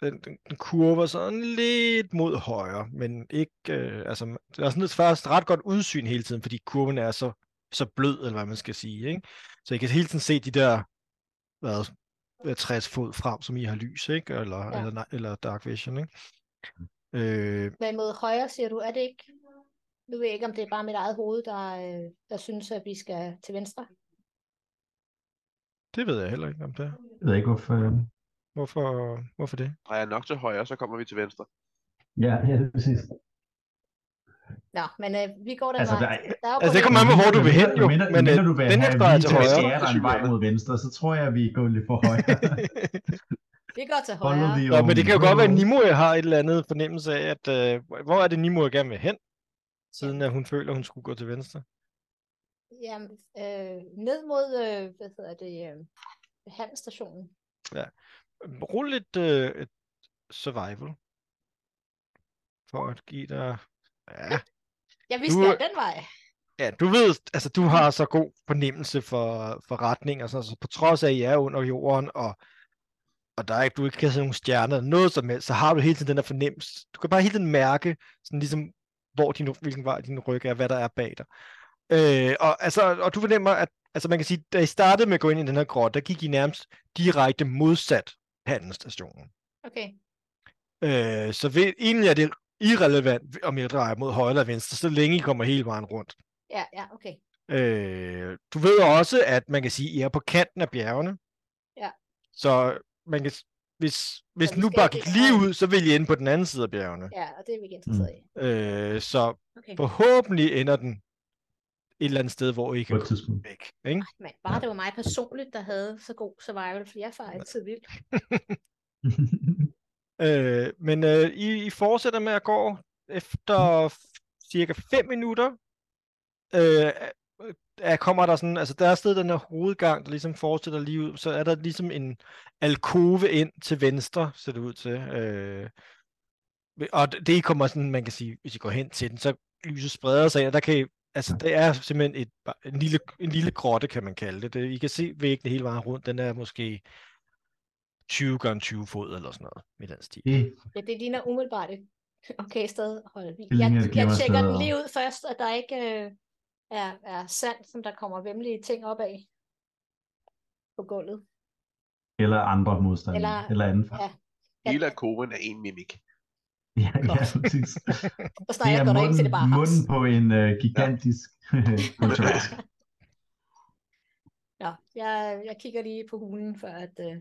den, den, den kurver sådan lidt mod højre, men ikke, øh, altså, det er sådan et faktisk ret godt udsyn hele tiden, fordi kurven er så, så blød, eller hvad man skal sige, ikke? Så I kan hele tiden se de der, hvad, øh, 60 fod frem, som I har lys, ikke? Eller, Ja. eller, eller dark vision, ikke? Øh, Men mod højre, siger du, er det ikke? Nu ved jeg ikke, om det er bare mit eget hoved, der, øh, der synes, at vi skal til venstre. det ved jeg heller ikke om det. er. Jeg ved ikke, hvorfor... øh, Hvorfor, hvorfor det? Drejer nok til højre, så kommer vi til venstre. Ja, ja, det er præcis. Nå, men øh, vi går den Altså, vej. der er- Der er Altså, det kommer an på, hvor du vil hen, jo. Mindre, Men, øh, du vil den her drejer til højre. skære dig en vej mod venstre, så tror jeg, vi går lidt for højre. Vi går til højre. Nå, men det kan jo godt være, at road. Nimue har et eller andet fornemmelse af, at øh, hvor er det Nimue gerne vil hen, siden at hun føler, at hun skulle gå til venstre. Jamen, øh, ned mod, øh, hvad hedder det, øh, handelsstationen. Rul lidt øh, et survival. For at give dig... Ja, Ja, vi Du- skal den vej. ja, du ved, altså du har så god fornemmelse for, for retning, og sådan, så på trods af, at I er under jorden, og, og der er ikke, du ikke kan se nogle stjerner, eller noget som helst, så har du hele tiden den der fornemmelse. Du kan bare hele tiden mærke, sådan ligesom, hvor din, hvilken vej din ryg er, hvad der er bag dig. Øh, og, altså, og du fornemmer, at altså man kan sige, da I startede med at gå ind i den her grotte, der gik I nærmest direkte modsat handelsstationen. Okay. Øh, så ved, egentlig er det irrelevant, om jeg drejer mod højre eller venstre, så længe I kommer hele vejen rundt. Ja, ja, okay. Øh, du ved også, at man kan sige, at I er på kanten af bjergene. Ja. Så man kan, hvis, hvis vi nu bare gik lige ud, så vil I ende på den anden side af bjergene. Ja, og det er vi ikke interesseret i. Øh, så Okay. forhåbentlig ender den et eller andet sted, hvor I kan komme tidspunkt. væk. Ikke? Men bare det var mig personligt, der havde så god survival, for jeg får altid vildt. Øh, men øh, I, I fortsætter med at gå efter cirka 5 minutter. Øh, er, kommer der sådan, altså der er stadig den her hovedgang, der ligesom fortsætter lige ud, så er der ligesom en alkove ind til venstre, ser det ud til. Øh, og det kommer sådan, man kan sige, hvis I går hen til den, så lyset spreder sig ind, og der kan I, altså det er simpelthen et, en, lille, en lille grotte, kan man kalde det. det. I kan se væggene hele vejen rundt, den er måske 20 gange 20 fod eller sådan noget, i den stil. Det, Ja, det ligner umiddelbart et okay sted at holde Jeg, jeg glimrende tjekker den lige ud først, at der ikke øh, er, er sand, som der kommer vemmelige ting op af på gulvet. eller andre modstandere. Eller- Eller, eller anden. Ja. Ja. Hele koven er en mimik. Ja, ja, præcis. Så Det jeg er går derind til det munden, bare munden på en uh, gigantisk kontrovers. Nå, jeg, jeg kigger lige på hulen, for at... Øh,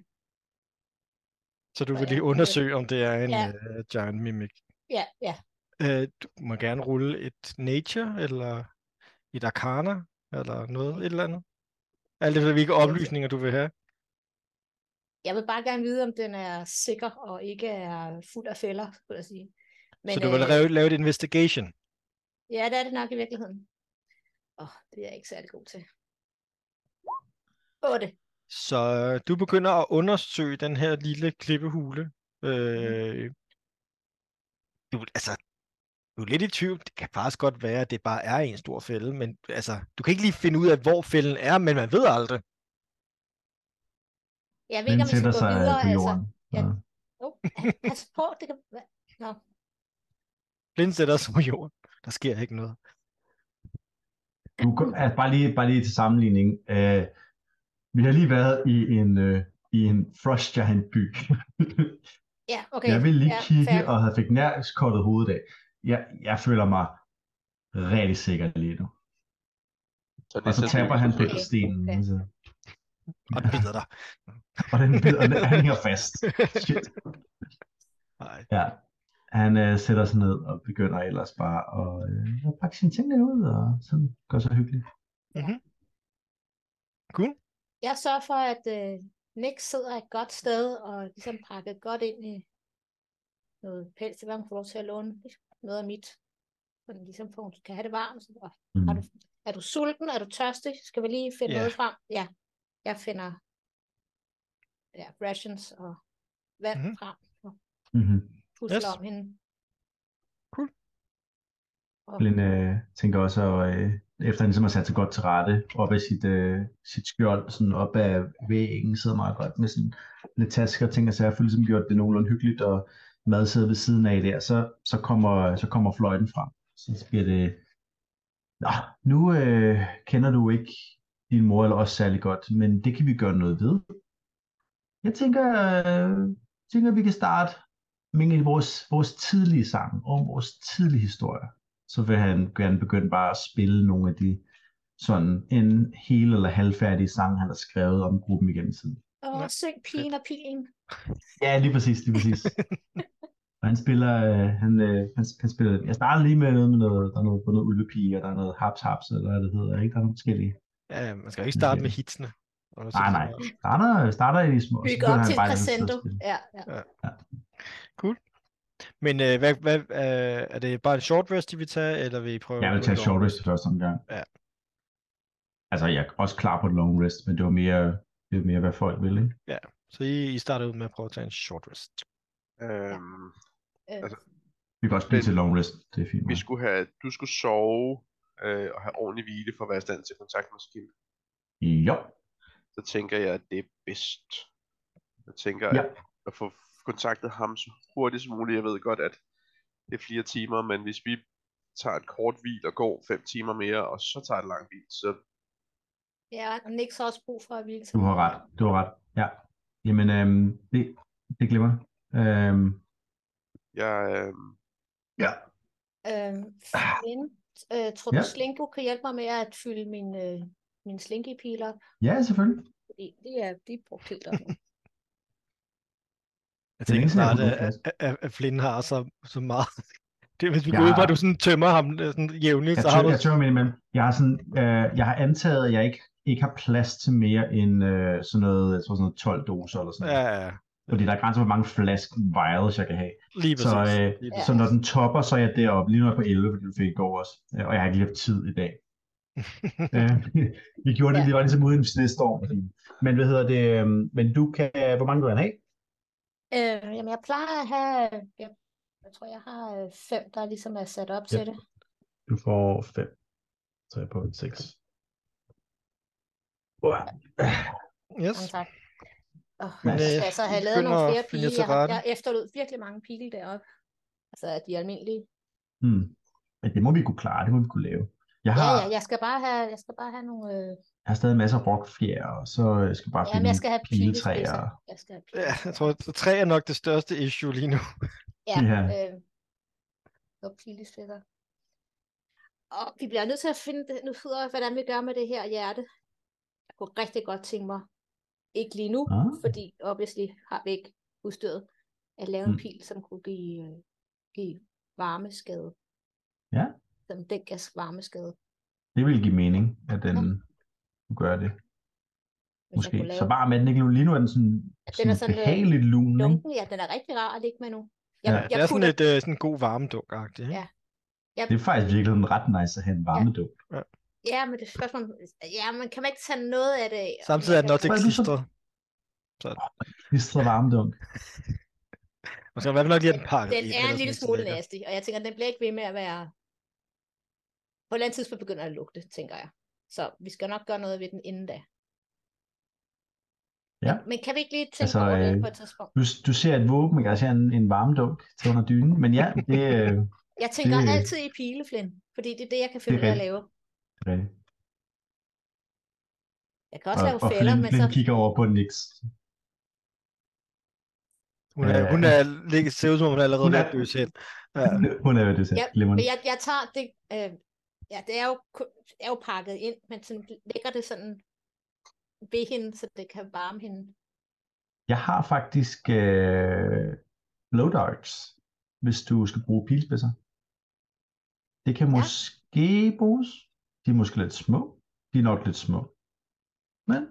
Så du vil ja, lige undersøge, om det er en Ja. uh, giant mimic. ja, ja. Uh, du må gerne rulle et nature, eller et arcana, eller noget, et eller andet. Alt efter, hvilke oplysninger du vil have. Jeg vil bare gerne vide, om den er sikker og ikke er fuld af fælder, skulle jeg sige. Men, så du vil lave, lave et investigation. Ja, det er det nok i virkeligheden. Åh, oh, det er jeg ikke særlig god til. 8. Så øh, du begynder at undersøge den her lille klippehule. Øh, du, altså, du er lidt i tvivl. Det kan faktisk godt være, at det bare er en stor fælde, men altså, du kan ikke lige finde ud af, hvor fælden er, men man ved aldrig. Jeg ved Den ikke, om vi skal gå sig videre. på Altså. jorden. ja. Så. Oh, pas på, det kan... Nå, Blind sætter sig på jorden. Der sker ikke noget. Du, kan- altså, bare, lige, bare lige til sammenligning. Uh, vi har lige været i en, uh, i en Frost Giant by. ja, okay. jeg ville lige ja, kigge fair. og havde fik nærskottet hovedet af. Jeg, jeg føler mig rigtig sikker lige nu. Så Og så taber han på Okay, stenen. okay. Altså. Og bider dig. Og den bider, og den han hænger fast. Shit. Nej. Ja. Han øh, sætter sig ned og begynder ellers bare at øh, pakke sine ting lidt ud, og sådan gør sig hyggeligt. Cool. Jeg sørger for, at øh, Nick sidder et godt sted og ligesom pakket godt ind i noget pels. Det var, hun får lov til at låne noget af mit. Så den ligesom for, hun kan have det varmt. Så, og, Mm. er, du, er du sulten? Er du tørstig? Skal vi lige finde Ja. noget frem? Ja, jeg finder ja, rations og vand Mhm. mm-hmm. frem. Og Mm-hmm. pusler Yes. om hende. Cool. Og, Flynn øh, tænker også, at øh, efter han ligesom har sat sig godt til rette op af sit, øh, sit skjold, sådan op ad væggen, sidder meget godt med sådan lidt tasker, tænker sig, at jeg får ligesom gjort det nogenlunde hyggeligt, og mad sidder ved siden af der, så, så, kommer, så kommer fløjten frem. Så bliver det, Nå, nu øh, kender du ikke din mor eller os særlig godt, men det kan vi gøre noget ved. Jeg tænker, øh, tænker, vi kan starte med vores, vores tidlige sange og vores tidlige historier. Så vil han gerne begynde bare at spille nogle af de sådan en hel eller halvfærdige sang, han har skrevet om gruppen igennem tiden. Og Ja, syng pigen og pilen. Ja, lige præcis, lige præcis. og han spiller, øh, han, øh, han, han spiller, jeg starter lige med noget med noget, der er noget, noget ulvepige, og der er noget haps haps, eller hvad det hedder, ikke? Der er nogle forskellige. Ja, man skal jo ikke starte med hitsene. Og så Nej, nej. Starter, starter i de små. og så Bygge begynder op til crescendo. spille. Ja, ja. Men øh, hvad, hvad, øh, er det bare en short rest, de vil tage, eller vil I prøve? Jeg vil tage short rest i første omgang. Ja. Altså, jeg er også klar på et long rest, men det var mere, det var mere hvad folk vil, ikke? Så I, I starter ud med at prøve at tage en short rest. Øhm, Øh, Altså, Vi kan også blive til long rest, det er fint. vi skulle have, du skulle sove øh, og have ordentlig hvile for at være i stand til kontakt med skib. Jo, Så tænker jeg, at det er bedst. Jeg tænker, Ja. at, at få kontaktet ham så hurtigt som muligt. Jeg ved godt, at det er flere timer, men hvis vi tager et kort hvil og går fem timer mere, og så tager et langt hvil, så ja, og Nix har også brug for at hvile. du har ret. Du har ret. Ja. Jamen, øhm, det, det glemmer jeg. Øhm, jeg, øh, ja. Øhm, Flint, øh, tror du, Ja. Slinko kan hjælpe mig med at fylde min, øh, min slinky-pil op? ja, selvfølgelig. Fordi det er, de er brugt helt op. Jeg Det er tænker snart, at, at, at, Flynn har så, så meget. Det hvis vi går ud på, at du sådan tømmer ham øh, sådan jævnligt, Jeg så har du... jeg tør med imellem. Jeg har, sådan, øh, jeg har antaget, at jeg ikke, ikke har plads til mere end øh, sådan noget, jeg tror sådan noget 12 doser eller sådan Ja, noget. ja, ja. Fordi der er grænser, hvor mange flask vials jeg kan have. lige Så, øh, lige. Så når den topper, så er jeg deroppe. Lige nu er jeg på 11, fordi du fik i går også. Øh, Og jeg har ikke lige haft tid i dag. Øh, vi gjorde det, Ja. det var ligesom uden snestorm. Men hvad hedder det? øh, Men du kan, hvor mange vil han have? øh, jamen, jeg plejer at have, jeg, jeg tror, jeg har øh, fem, der ligesom er sat op til Ja. det. Du får 5. Så er jeg på 6. Yes. Mange tak. Oh, Men, jeg så have vi lavet nogle flere pile. til Jeg, har, jeg efterlod virkelig mange pile deroppe. Altså de almindelige. Hmm. Men det må vi kunne klare, det må vi kunne lave. Jeg Ja, har, ja, jeg skal bare have, jeg skal bare have nogle, øh, jeg har stadig masser af rockfjer, og så jeg skal bare ja, finde jeg skal have piletræer. Jeg skal have Ja, jeg tror, at tre er nok det største issue lige nu. Ja, Ja. øh, og pilespidser. Og vi bliver nødt til at finde nu ud af, hvordan vi gør med det her hjerte. Jeg kunne rigtig godt tænke mig, ikke lige nu, Ah. fordi obviously har vi ikke udstyret, at lave en Mm. pil, som kunne give, øh, give varmeskade. Ja. Som den gas varmeskade. Det vil give mening, at den kunne gøre det. Måske. kunne Så bare med den ikke nu. Lige nu er den sådan, Ja, den sådan, er sådan, øh, behageligt lun? Lunken, ja, den er rigtig rar at ligge med nu. Jeg, Ja, jeg Det er sådan putter, lidt øh, sådan en god ikke? Ja. jeg, Det er faktisk virkelig ret nice at have en varmedunk. ja, men det er spørgsmål, ja, men kan man ikke tage noget af det Samtidig er den også ikke er du så- klistret. Klistret varmedunk. Man skal i hvert fald nok lige have den pakket Den er en lille smule nasty, og jeg tænker, den bliver ikke ved med at være... På et eller andet tidspunkt begynder det at lugte, tænker jeg. Så vi skal nok gøre noget ved den inden da. Ja. Men, men kan vi ikke lige tænke Altså, over det øh, på et tidspunkt? Du, du ser et våben, jeg kan se en, en varmedunk til under dynen. Men ja, det, øh, Jeg tænker det- altid i pileflin, fordi det er det, jeg kan finde ud af at lave. det er rigtigt. Jeg kan også Og, lave og fælder, men så... kigger over på Nix. Hun er, Øh. hun er, ligger, ser ud som om hun er allerede Hun ved er- at dø selv. Ja. Hun er ved det selv. Ja. Men jeg, jeg tager det... Øh, ja, det er jo, er jo pakket ind, men sådan lægger det sådan ved hende, så det kan varme hende. Jeg har faktisk øh, blow darts, hvis du skal bruge pilspidser. Det kan Ja. måske bruges. De er måske lidt små. De er nok lidt små. Men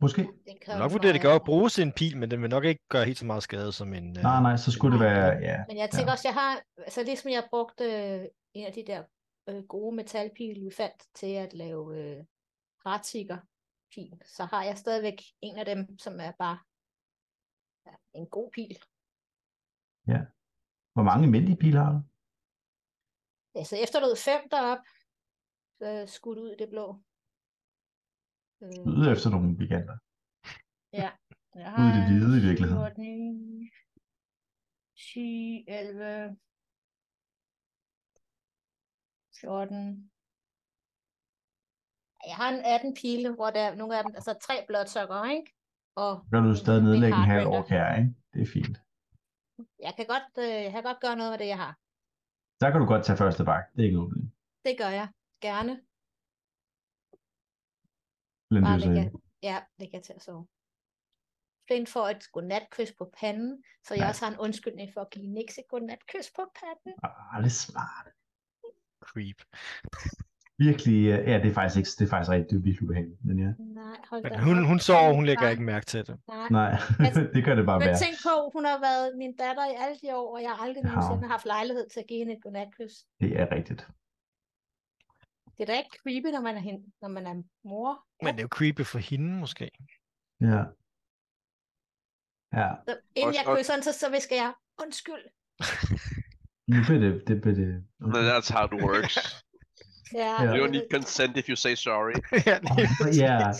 måske. Den kan nok vurdere, det gør at bruge sin pil, men den vil nok ikke gøre helt så meget skade som en... øh, Nej, nej, så skulle det være, ja. Men jeg tænker også, jeg har, altså ligesom jeg brugte øh, en af de der øh, gode metalpile, vi fandt til at lave øh, pil, så har jeg stadigvæk en af dem, som er bare ja, en god pil. Hvor mange almindelige piler har du? Altså efterlod fem derop, øh, skudt ud i det blå. Øh, Ude efter nogle giganter. ja. Jeg Ud i det har hvide i virkeligheden. 14, 10, 11, 14. Jeg har en 18 pile, hvor der er nogle af dem, altså tre blodsukker, ikke? Og Så kan du stadig nedlægge en halv ork her, ikke? Det er fint. jeg kan godt, øh, jeg kan godt gøre noget med det, jeg har. Der kan du godt tage første bak. Det er ikke noget. Det gør jeg. Gerne. Lad Bare det så lægge, ikke. ja, lægge til at sove. Flint får et godnatkys på panden, så jeg Ja. også har en undskyldning for at give Nix et godnatkys på panden. Ah, det er smart. Creep. Virkelig, øh, ja, det er faktisk ikke, det er faktisk rigtigt, det er virkelig ubehageligt, men ja. Nej, hold da Men hun, hun sover, hun lægger ikke mærke til det. Nej. Nej, Altså, det gør det bare Men værre. tænk på, hun har været min datter i alle de år, og jeg har aldrig Ja. nogensinde haft lejlighed til at give hende et godnatkys. Det er rigtigt. Det er da ikke creepy, når man er, hen, når man er mor. Men det er jo creepy for hende, måske. Ja. Ja, Så inden jeg kysser hende, så, så visker jeg, undskyld. nu bliver det, det, bliver det. No, that's how it works. Ja, Ja. You don't need consent if you say sorry. ja, ja.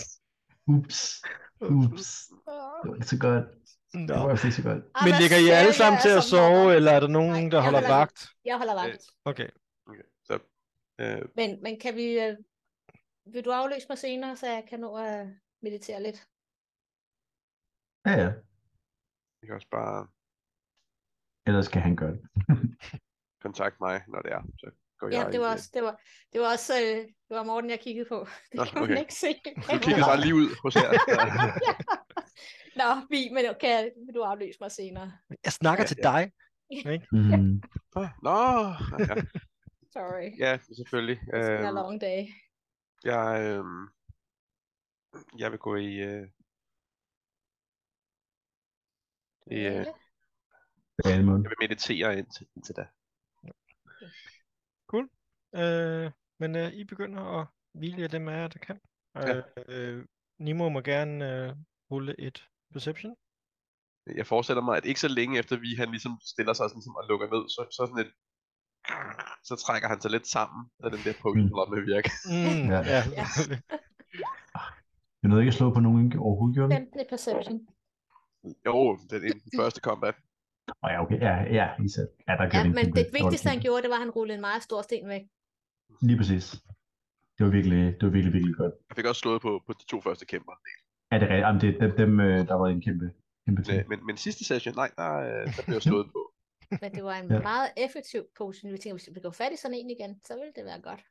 Ups, ups. Det var ikke så godt. Det Nå. var faktisk ikke så godt. Ah, Men ligger I alle sammen til at sove, eller er der nogen, Nej, der holder vagt? Jeg holder vagt. Okay. Okay, så øh, Men, men kan vi... Øh, vil du afløse mig senere, så jeg kan nå at meditere lidt? Ja, ja. jeg kan også bare Ellers kan han gøre det. kontakte mig, når det er. Så går Ja, jeg det var også, det var, det var også øh, det var Morten, jeg kiggede på. Det Nå, kan man okay. ikke se. Du kigger bare lige ud hos jer. Nå, vi, men okay, vil du afløse mig senere? Jeg snakker Ja, til ja. dig. Mm. Nå, ja, Sorry. ja selvfølgelig. It's been a Øhm, long day. jeg, øhm, jeg vil gå i, øh, i øh. Jeg vil meditere indtil, indtil da. Øh, men øh, I begynder at hvile jer dem af jer, der kan. Ja. Øh, øh, Nimo må gerne øh, rulle et perception. Jeg forestiller mig, at ikke så længe efter vi han ligesom stiller sig sådan, som og lukker ned, så, så sådan et så trækker han sig lidt sammen, og den der potion mm. med virke. Mm, Ja. ja. Ja. Jeg nåede ikke at slå på nogen overhovedet, gjorde vi? 15 i perception. Jo, det er den første combat. Åh ja, okay. Ja, ja, I selv. Ja, der Ja, men det vigtigste, han gjorde, det var, at han rullede en meget stor sten væk. Lige præcis. Det var virkelig, det var virkelig, virkelig godt. Jeg fik også slået på, på de to første kæmper. Ja, det er rigtigt. Jamen, det, dem, dem, øh, der var en kæmpe, kæmpe ting. Men, men, men sidste session, nej, der, øh, der blev jeg slået på. Men det var en Ja. meget effektiv potion. Vi tænker, hvis vi få fat i sådan en igen, så ville det være godt.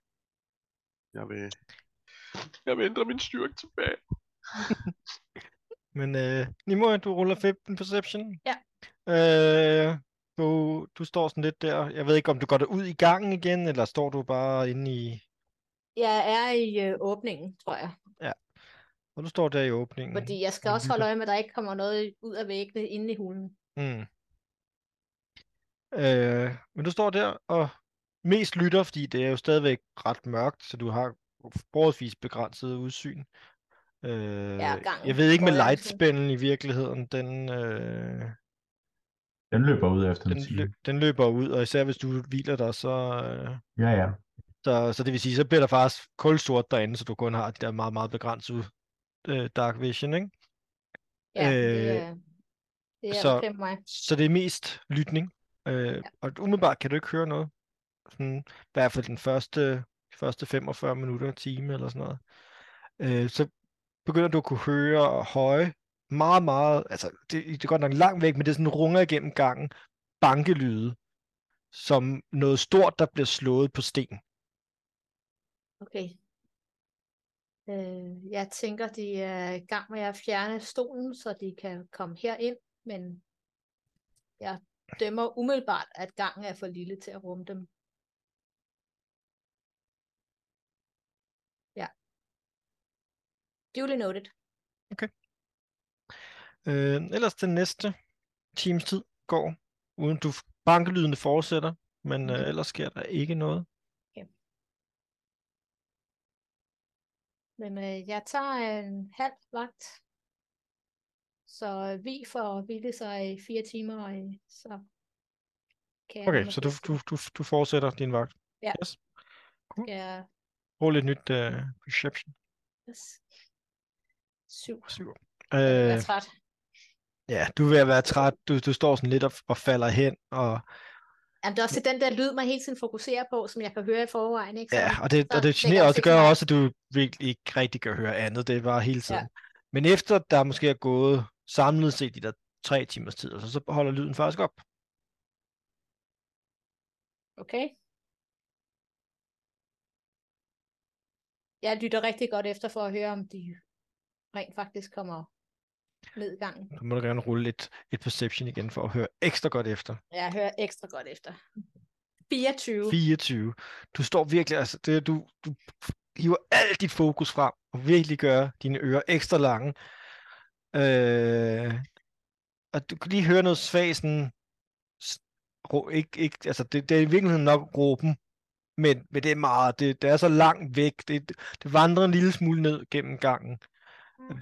Jeg vil, jeg vil ændre min styrke tilbage. Men øh, Nimo, du ruller 15 perception. Ja. Øh, du, du står sådan lidt der. Jeg ved ikke, om du går ud i gangen igen, eller står du bare inde i... Jeg er i øh, åbningen, tror jeg. Og du står der i åbningen. Fordi jeg skal og også holde øje med, at der ikke kommer noget ud af væggene inde i hulen. Mm. Øh, men du står der og mest lytter, fordi det er jo stadigvæk ret mørkt, så du har forholdsvis begrænset udsyn. Øh, gangen jeg ved ikke med lightspellen i virkeligheden, den, øh, Den løber ud efter en den, time. lø, den løber ud, og især hvis du hviler dig, så, øh, Ja, ja. så, så det vil sige, så bliver der faktisk kulsort derinde, så du kun har de der meget, meget begrænsede øh, dark vision, ikke? Ja, det Øh, er, det er så- mig. Så det er mest lytning. Øh, Og umiddelbart kan du ikke høre noget. Sådan, I hvert fald den første, første 45 minutter, time eller sådan noget. Øh, så begynder du at kunne høre høje, meget, meget, altså det, det er godt nok langt væk, men det er sådan runger igennem gangen, bankelyde, som noget stort, der bliver slået på sten. Okay. Øh, jeg tænker, de er i gang med at fjerne stolen, så de kan komme herind, men jeg dømmer umiddelbart, at gangen er for lille til at rumme dem. Ja. Duly noted. Øh, ellers den næste times tid går, uden du bankelydene fortsætter, men øh, Mhm. ellers sker der ikke noget. Men øh, jeg tager en halv vagt. Så vi får hvile sig i fire timer, og øh, så kan jeg Okay, så du, du, du, du fortsætter din vagt. Ja. Yes. skal jeg- Rul et nyt uh, perception. yes. Syv. Syv. Jeg er Øh, træt. Ja, du er ved at være træt. Du, du står sådan lidt og, og falder hen. Og, Jamen, det er også den der lyd, man hele tiden fokuserer på, som jeg kan høre i forvejen, ikke? Så, ja, og det, så og det generer også, det gør også, at du virkelig ikke rigtig kan høre andet. Det er bare hele tiden. Men efter der måske er gået samlet set de der tre timers tid, så, så holder lyden faktisk op. Okay. Jeg lytter rigtig godt efter for at høre, om de rent faktisk kommer ned i gangen. Så må du gerne rulle et, et perception igen for at høre ekstra godt efter. Jeg hører ekstra godt efter. 24. 24. Du står virkelig, altså det, du, du hiver alt dit fokus frem, og virkelig gør dine ører ekstra lange. Øh, og du kan lige høre noget svag sådan, rå, ikke, ikke, altså det, det er i virkeligheden nok råben, men, men det er meget, det, det er så langt væk, det, det vandrer en lille smule ned gennem gangen.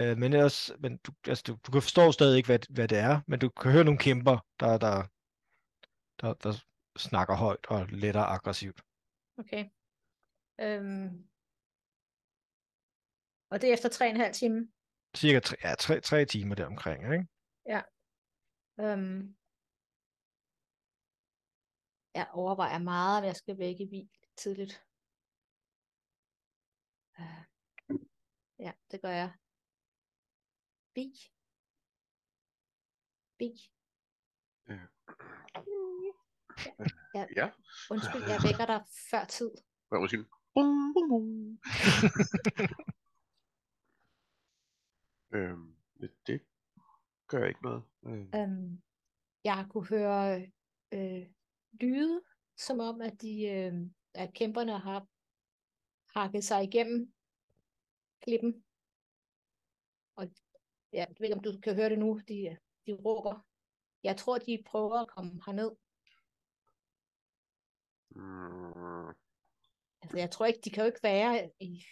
Øh, men ellers, men du, altså, du, du kan forstå stadig ikke, hvad, hvad det er, men du kan høre nogle kæmper, der, der, der, der snakker højt og lettere aggressivt. Okay. Øhm. Og det er efter tre og en halv time. Cirka tre, ja, tre, tre timer deromkring, ikke? Øhm. Jeg overvejer meget, om jeg skal væk i bil tidligt. Øh. Ja, det gør jeg. Bi. Bi. Ja. Ja, Ja. undskyld, jeg vækker dig før tid. Hvad jeg sige? Bum, bum, bum. øhm, det, det gør ikke noget. Øhm, Øhm, jeg kunne høre øh, lyde, som om, at, de, øh, at kæmperne har hakket sig igennem klippen. Og jeg ved ikke, om du kan høre det nu, de, de råber. Jeg tror, de prøver at komme herned. mm, Altså, jeg tror ikke, de kan jo ikke være i,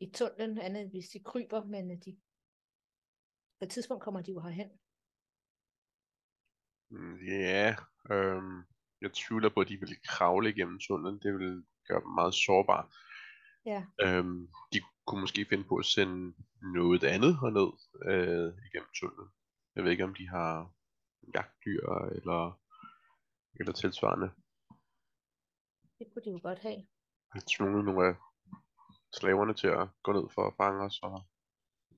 i tunnelen, andet hvis de kryber, men øh, de, på et tidspunkt kommer de jo herhen. Ja, øhm, jeg tvivler på, at de vil kravle igennem tunnelen. Det vil gøre dem meget sårbare. Ja. Øhm, de kunne måske finde på at sende noget andet herned øh, igennem tunnelen. Jeg ved ikke, om de har jagtdyr eller, eller tilsvarende. Det kunne de jo godt have. tvunget nogle af slaverne til at gå ned for at fange os, og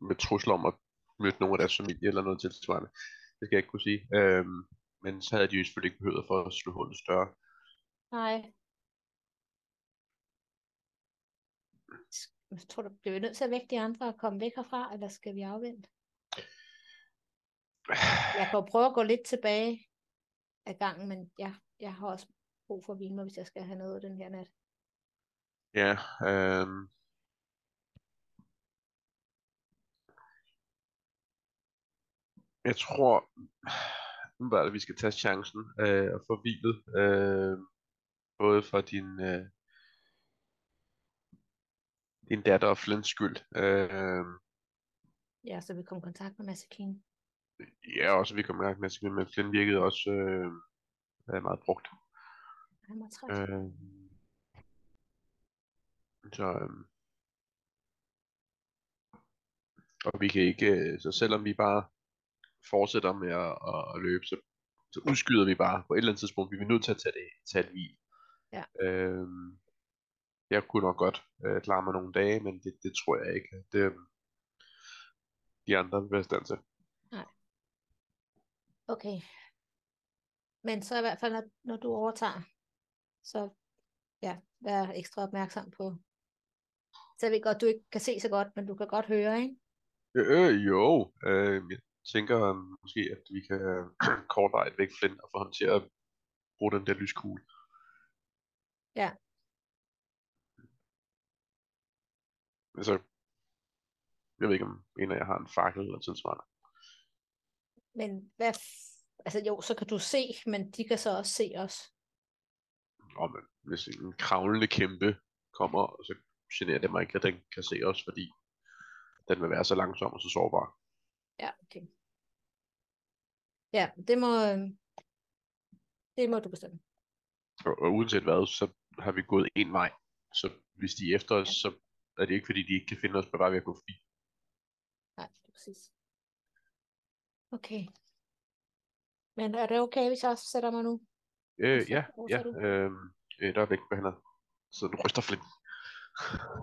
med trusler om at møde nogle af deres familie eller noget tilsvarende. Det skal jeg ikke kunne sige. Øhm, men så havde de jo selvfølgelig ikke behøvet for at slå hullet større. Nej. Jeg tror du, bliver vi nødt til at vække de andre og komme væk herfra, eller skal vi afvente? Jeg kan jo prøve at gå lidt tilbage af gangen, men ja, jeg har også brug for at hvile mig, hvis jeg skal have noget den her nat. Ja, øhm, jeg tror, nu var det, vi skal tage chancen øh, og få hvilet, øh, både for din, øh, din datter og Flints skyld. Øh, Ja, så vi kommer i kontakt med Masse King. ja, også vi kom i gang med, at- men Flint virkede også øh, øh, meget brugt. Han var træt. Øh, så, øh, og vi kan ikke, øh, så selvom vi bare fortsætter med at, at, løbe, så, så udskyder vi bare på et eller andet tidspunkt. Vi er nødt til at tage det, tage et hvil. Ja. Øh, jeg kunne nok godt øh, klare mig nogle dage, men det, det tror jeg ikke. Det, øh, de andre vil være stand til. Okay. Men så i hvert fald, når, når du overtager, så ja, vær ekstra opmærksom på. Så jeg ved godt, du ikke kan se så godt, men du kan godt høre, ikke? Øh, øh, jo, øh, jeg tænker øh, måske, at vi kan kortveje væk Flint og få ham til at bruge den der lyskugle. Ja. Altså, jeg ved ikke, om en af jer har en fakkel eller tilsvarende. Men hvad, f- altså jo, så kan du se, men de kan så også se os. Og men, hvis en kravlende kæmpe kommer, og så generer det mig ikke, at den kan se os, fordi den vil være så langsom og så sårbar. Ja, okay. Ja, det må, øh, det må du bestemme. Og, og uanset hvad, så har vi gået en vej. Så hvis de er efter os, så er det ikke fordi, de ikke kan finde os på vej ved at gå forbi. Nej, præcis. Okay. Men er det okay, hvis jeg også sætter mig nu? Øh, ja, ja. Øh, øh, der er væk, hvad han er. Så du ryster flint.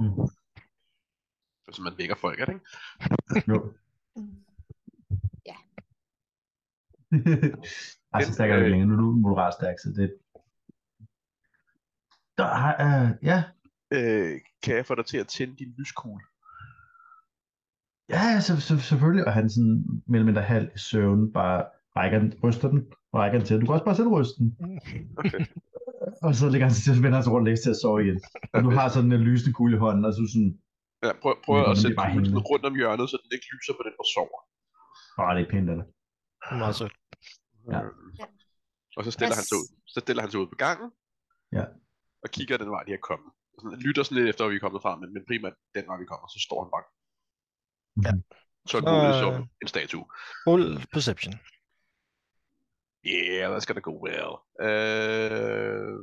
Mm. Så man vækker folk, er det ikke? Jo. Mm. Ej, så stærk er du ikke længere. Nu er du moderat stærk, så det... Der, har, uh, ja, Øh, kan jeg få dig til at tænde din lyskugle? ja, så, så, selvfølgelig. Og han sådan mellem mindre halv i søvn bare rækker den, ryster den, og rækker den til. Du kan også bare selv ryste den. Okay. Og så ligger han sig til, så vender han sig rundt og til at sove igen. Og du har sådan en lysende kugle i hånden, og så sådan, Ja, prøv, prøv at sætte hængende. rundt om hjørnet, så den ikke lyser på den, der sover. bare det er pænt dig. Meget sødt. Ja. Og så stiller, han sig ud, så stiller han sig ud på gangen, Ja. og kigger den vej, de er kommet. Sådan, lytter sådan lidt efter, hvor vi er kommet fra, men, men primært den vej, vi kommer, så står han bare. Ja. Så er Så, Gule som øh, en statue. Rul perception. Yeah, that's gonna go well. Øh,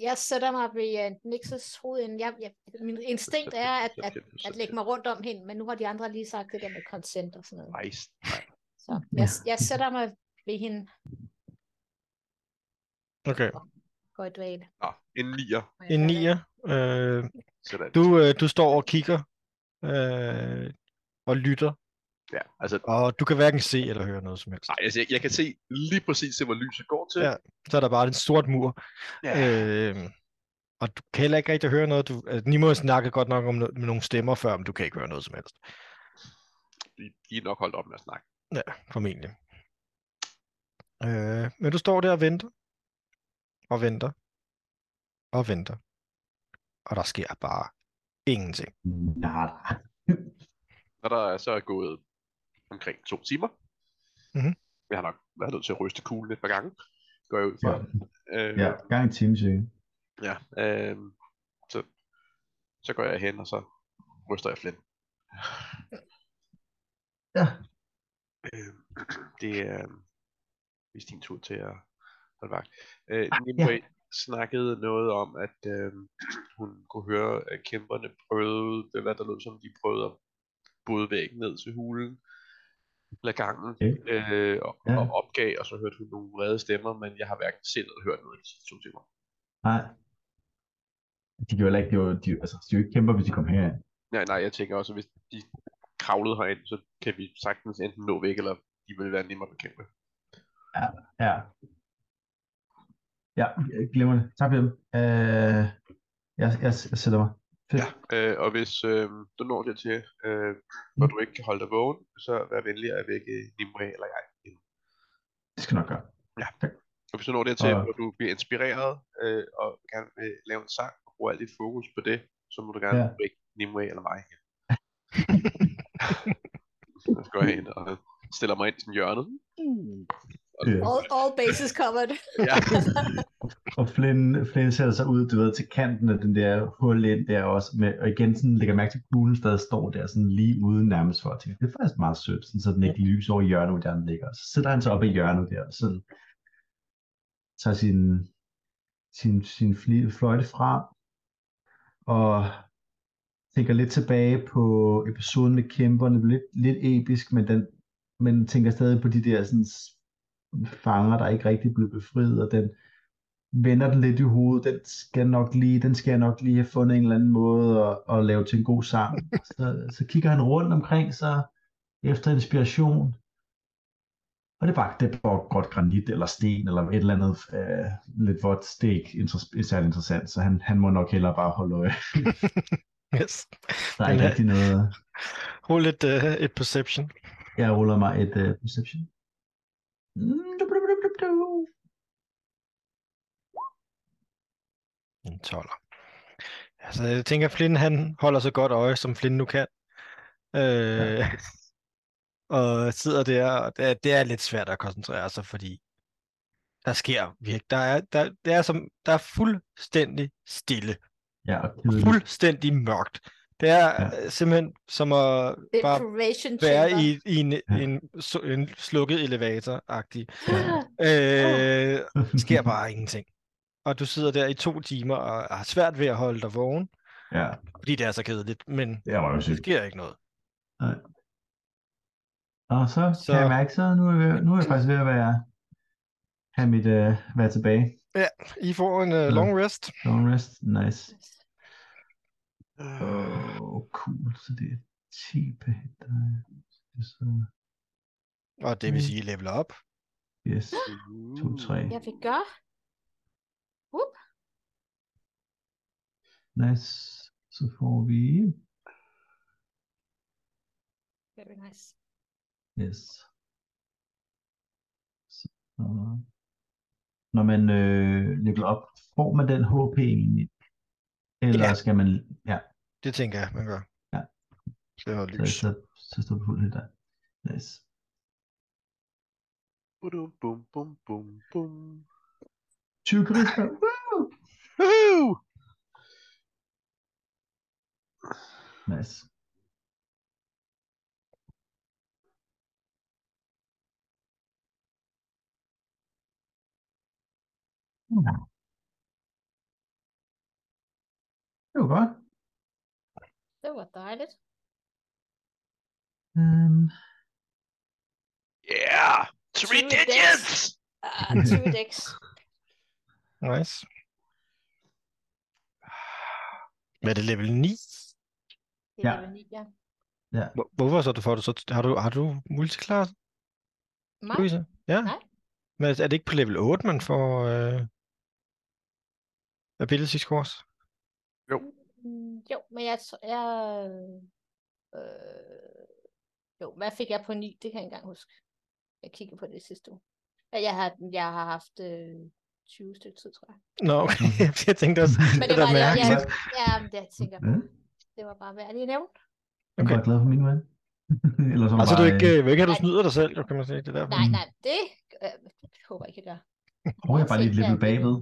Jeg sætter mig ved uh, Nixes hoved. ind. Jeg, jeg, min instinkt er at, at, at lægge mig rundt om hende, men nu har de andre lige sagt det der med consent og sådan noget. Nice. Nej. Så jeg, jeg sætter mig ved hende Okay. Går i dvale. Nå, en nier. En nier. Øh, Sådan. du, øh, du står og kigger øh, og lytter, Ja, altså, og du kan hverken se eller høre noget som helst. nej, altså jeg, jeg kan se lige præcis, det, hvor lyset går til. Ja. Så er der bare en sort mur. Ja. Øh, og du kan heller ikke rigtig høre noget. Du, altså, Nimo har snakket godt nok om no- med nogle stemmer før, men du kan ikke høre noget som helst. De, de er nok holdt op med at snakke. Ja, formentlig. Øh, men du står der og venter. Og venter. Og venter. Og der sker bare ingenting. Nej, Når der er så er gået omkring to timer. Mhm. Jeg har nok været nødt til at ryste kuglen et par gange. Går jeg ud fra. Ja, Øh, ja, gang en time cirka. ja øh, så, så går jeg hen, og så ryster jeg Flynn. Ja. Øh, det er øh, vist din tur til at holde vagt. Øh, Ah, Nimue snakkede noget om, at øh, hun kunne høre, at kæmperne prøvede, det hvad der lød som, de prøvede at bryde væggen ned til hulen, eller gangen, Okay. øh, og, Ja. og opgav, og så hørte hun nogle vrede stemmer, men jeg har hverken set eller hørt noget i de to timer. Nej. De jo heller ikke, de, de, altså, de ikke kæmper, hvis de kommer herind. Nej, nej, jeg tænker også, at hvis de kravlede herind, så kan vi sagtens enten nå væk, eller de vil være nemmere at bekæmpe. Ja. Ja, glemmer det. Tak for det. Øh, jeg, jeg, jeg sætter mig. Fedt. Ja, øh, og hvis øh, du når det til, øh, hvor du ikke kan holde dig vågen, så vær venlig at vække Nimue eller jeg. Det skal nok gøre. Og hvis du når det til, Og- hvor du bliver inspireret øh, og gerne vil lave en sang og bruge alt dit fokus på det, så må du gerne Ja. ja. vække Nimue eller mig. så går jeg ind og stiller mig ind i sådan hjørnet. All, all bases covered. Ja. Og Flynn, Flynn sætter sig ud, du ved, til kanten af den der hul ind der også, med, og igen sådan lægger mærke til, at kuglen stadig står der sådan lige uden nærmest for at tænke, det er faktisk meget sødt, sådan, så den ikke lyser over i hjørnet, hvor den ligger. Så sætter han sig op i hjørnet der, og sådan tager sin, sin, sin fløjte frem, og tænker lidt tilbage på episoden med kæmperne, lidt, lidt episk, men, den, men tænker stadig på de der sådan, fanger, der ikke rigtig blev befriet, og den vender den lidt i hovedet, den skal nok lige, den skal jeg nok lige have fundet en eller anden måde at, at lave til en god sang. Så, så kigger han rundt omkring sig efter inspiration, og det er bare, det er bare godt granit eller sten eller et eller andet øh, lidt vådt stik, inter- særlig interessant, så han, han må nok hellere bare holde øje. Yes. Der er ikke rigtig noget. Rul et, uh, et perception. Jeg ruller mig et uh, perception. Mm, du, du, du, du, du. En 12. Altså, jeg tænker, at Flynn han holder så godt øje, som Flynn nu kan. Øh, og sidder der, og det er, det er lidt svært at koncentrere sig, fordi der sker virkelig, der er, der, det er, som, der er fuldstændig stille. Ja, og kedeligt. Fuldstændig mørkt. Det er Ja. ja. simpelthen som at bare være chamber. i, i en, Ja. en, en slukket elevator-agtig. Ah, Øh, sker bare ingenting. Og du sidder der i to timer og har svært ved at holde dig vågen, Ja, fordi det er så kedeligt, men det er der røvsygt. sker ikke noget. Og så, så Så- kan jeg mærke, så nu er, jeg, ved- nu er jeg faktisk ved at være, have mit, uh, være tilbage. I får en uh, long rest. Long rest, nice. Øh, Åh, cool. Så det er 10 per hit. der er- Så, Og det vil Mm. sige level up. yes. 2, 3. Jeg vil gøre. Whoop. Nice. Så får vi... Very nice. Yes. Så, når man øh, leveler op, får man den HP egentlig? Eller Ja. skal man... Ja, Det tænker jeg, man gør. Ja. Så så, lys. så, så står det fuldt helt der. Nice. Bum, bum, bum, bum, bum. 20 karisma. Woo! Woohoo! Nice. Ja. Det var godt. Det var dejligt. Um, Yeah! Three Two digits! Ah, 20 decks. Nice. Hvad er det, level 9? Det er Ja. level 9, ja. Hvor- Hvorfor så du får det så? Har du, har du Mig? Louise? Ja. Nej. Men er det ikke på level 8, man får øh, ability scores? Mm, Jo, men jeg, tr- jeg øh, jo, hvad fik jeg på 9? Det kan jeg ikke engang huske. Jeg kigger på det sidste uge. Jeg har, jeg har haft øh, 20 stykker tid, tror jeg. Nå, okay. jeg tænkte også, Men det det var det, jeg, mærkeligt. ja, det jeg tænker ja, på. Det var bare værd at nævne. jeg er Okay. glad for min ven. Eller så Altså, du bare, ikke, øh, vil ikke have, du Nej. snyder dig selv, jo, kan man sige. Det er derfor. Nej, nej, det øh, håber jeg ikke, jeg gør. Åh, jeg bare lige det er bagved.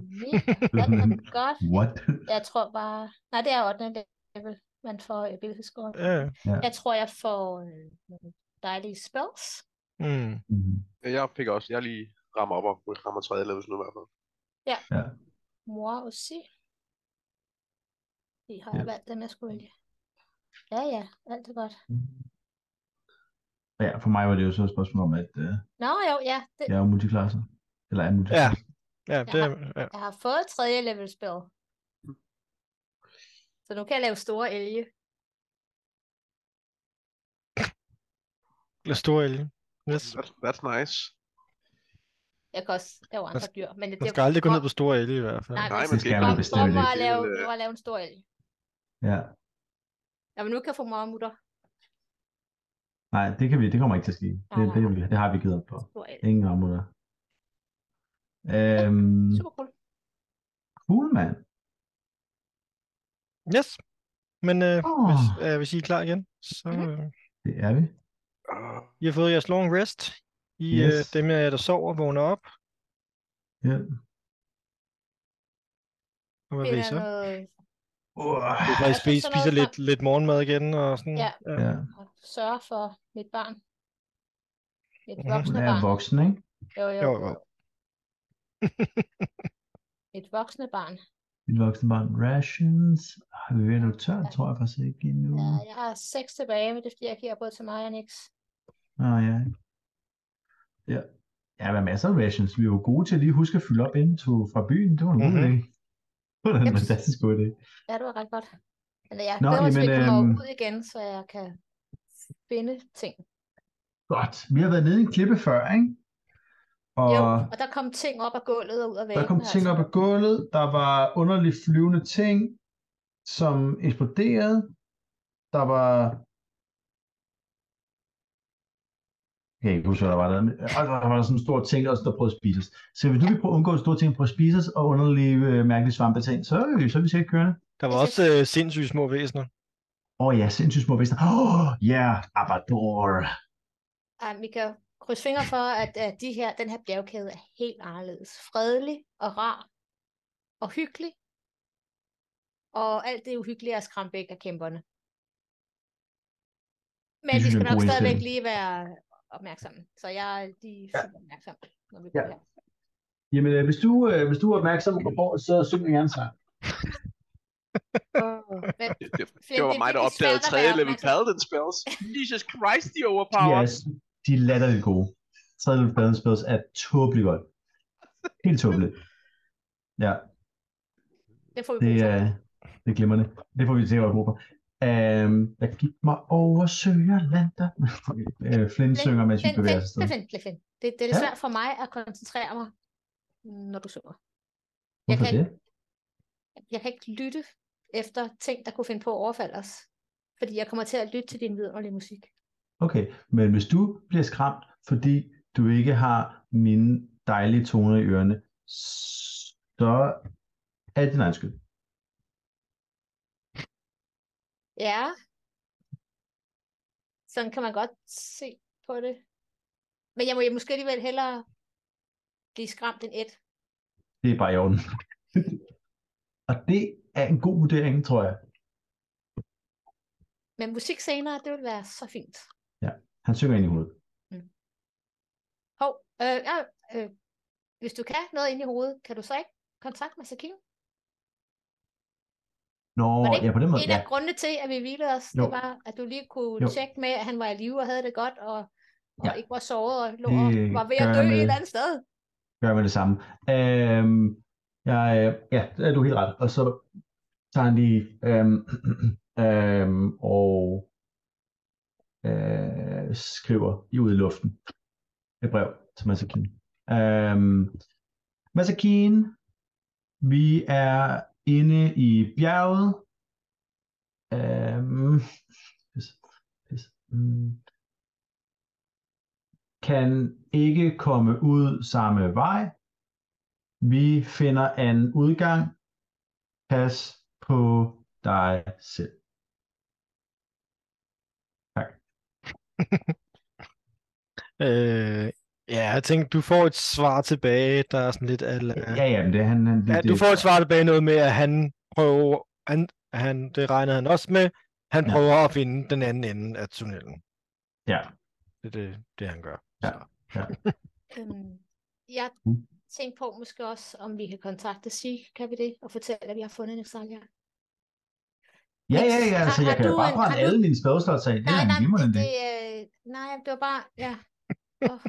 godt. What? Jeg tror bare... Nej, det er 8. level, man får ability score. Ja. Jeg tror, jeg får øh, dejlige spells. Mm. Ja, Jeg pikker også. Jeg lige rammer op og rammer tredje level nu i hvert fald. Ja. Mor også. De har jeg Ja. valgt dem, jeg skulle vælge. Ja, ja, alt er godt. Ja, for mig var det jo så et spørgsmål om, at øh, Nå jo, ja, det, jeg er jo multiklasser. Eller er multiklasser. Ja, det er, ja. jeg har fået tredje level spell. Så nu kan jeg lave store elge. Eller stor elge. Yes. That's, that's nice. Jeg kan også lave andre skal- dyr, men det, Man det skal aldrig gå ned på store elge i hvert fald. Nej, man Det skal ikke man ikke. var at lave, det var at lave en stor elg. Ja. Ja, men nu kan jeg få mor og mutter. Nej, det, kan vi, det kommer ikke til at ske. Det, nej. det, vi, det har vi givet op på. Ingen rammer Øhm, Super cool. cool, mand. Yes. Men øh, Åh. hvis, øh, hvis I er klar igen, så Mhm. øh, Det er vi. I har fået jeres long rest. I Yes. øh, dem af jer, der sover, vågner op. Ja. Og hvad vil I så? noget Uh, I Altså, spiser, spiser lidt, lidt morgenmad igen og sådan. Ja. ja. sørge for mit barn. Mit Mhm. voksne Hun er barn. voksen, ikke? Jo, jo, Jo, jo. Et voksne barn. Mit voksne barn. Rations. Har vi været noget tørt, tror jeg faktisk ikke endnu. Ja, jeg har seks tilbage, men det er fordi, jeg giver både til mig og Nix. Ah, ja. Ja. Ja, der er masser af rations. Vi er jo gode til at lige huske at fylde op inden to fra byen. Det var en god Mhm. idé. Det var en Jeps. fantastisk god idé. Ja, det var ret godt. Men jeg Nå, glæder mig til, at vi jamen, kommer øhm, ud igen, så jeg kan finde ting. Godt. Vi har været nede i en klippe før, ikke? Og Jo, og der kom ting op af gulvet og ud af væggene. der kom ting altså. op af gulvet. Der var underligt flyvende ting, som eksploderede. Der var... Jeg kan ikke huske, hvad der var der. Og der var der sådan en stor ting, også, der prøvede at spise os. Så hvis nu vi prøver at undgå store ting, prøve at spise os, og underlige øh, mærkelige svampeting, så, er vi- så er vi sikkert kørende. Der var også øh, sindssyge små væsener. Åh oh, ja, sindssygt små væsener. Åh, oh, ja, yeah, Abador. Ej, vi kan krydse fingre for, at, at de her, den her bjergkæde er helt anderledes. Fredelig og rar og hyggelig. Og alt det uhyggelige er skræmt væk af kæmperne. Men er skal en nok stadigvæk lige være opmærksomme. Så jeg er lige super opmærksom, når vi Ja. går her. Jamen, øh, hvis, du, øh, hvis du er opmærksom på så syng jeg gerne sang. Åh, men det, det, det var er mig, der opdagede svært at tredje være level opmærksom. paladin spells. Jesus Christ, de er De overpowered. er, de er latterligt gode. Tredje Balance Spells er tåbeligt godt. Helt tåbeligt. Ja, det får vi det er, Det er glimrende. Det får vi se, hvad jeg på. Um, jeg gik mig over Søgerlander. uh, Flynn synger, mens vi Flint, bevæger Flint, os. Flint, Flint, Flint. Det, det er Ja. svært for mig at koncentrere mig, når du synger. Jeg Hvorfor kan, det? ikke, jeg kan ikke lytte efter ting, der kunne finde på at overfalde os. Fordi jeg kommer til at lytte til din vidunderlige musik. Okay, men hvis du bliver skræmt, fordi du ikke har mine dejlige toner i ørerne, så er det din egen skyld. Ja. Sådan kan man godt se på det. Men jeg må jeg måske alligevel hellere blive skræmt end et. Det er bare i orden. Og det er en god vurdering, tror jeg. Men musik senere, det vil være så fint. Han synger ind i hovedet. Hov, øh, ja, øh, hvis du kan noget ind i hovedet, kan du så ikke kontakte Masakin? Nå, Var det ja, på den måde, En ja. af grundene til, at vi hvilede os, Jo. det var, at du lige kunne Jo. tjekke med, at han var i live og havde det godt, og, og Ja. ikke var såret og lå og var ved at dø med- et eller andet sted. gør med det samme. Øhm, øh, ja, det er du helt ret. Og så tager han lige øhm, øhm, og øh, skriver i udluften i luften et brev til Masakin. Øhm, Masakin, vi er inde i bjerget. Øhm, pis, pis, mm, kan ikke komme ud samme vej. Vi finder en udgang. Pas på dig selv. Øh, ja, jeg tænkte, du får et svar tilbage, der er sådan lidt... Al, Ja, ja, men det er han... han det, ja, du får et svar tilbage noget med, at han prøver... Han, han, det regnede han også med. Han Ja. prøver at finde den anden ende af tunnelen. Ja, Det er det, det han gør. Ja. Så. Øhm, jeg Mm. tænkte på måske også, om vi kan kontakte Sig, kan vi det, og fortælle, at vi har fundet Nexalia. Ja, ja, ja altså, Har- jeg har kan du bare en- brænde har du- alle mine spædslås af. Det nej, er nej, glimrende det, idé. øh, nej, det var bare, ja. Oh,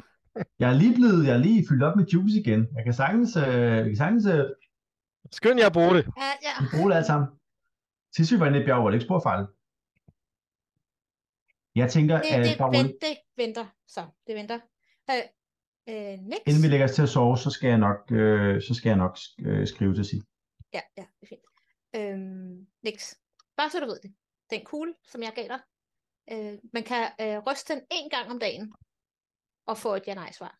Jeg er lige blevet, jeg er lige fyldt op med juice igen. Jeg kan sagtens, øh, jeg kan sagtens øh, Skynd jer at bruge det. ja, ja. bruge det alt sammen. Sidst vi var inde i bjerg, var det ikke spor fejl. Jeg tænker, Det, at det, bare vent, det venter, så det venter. Øh, øh, Nix? inden vi lægger os til at sove, så skal jeg nok, øh, så skal jeg nok øh, skrive til sig. Ja, ja, det er fint. Øhm, Nix. Bare så du ved det. Den kugle, som jeg gav dig, øh, man kan øh, ryste den en gang om dagen, og få et ja-nej-svar.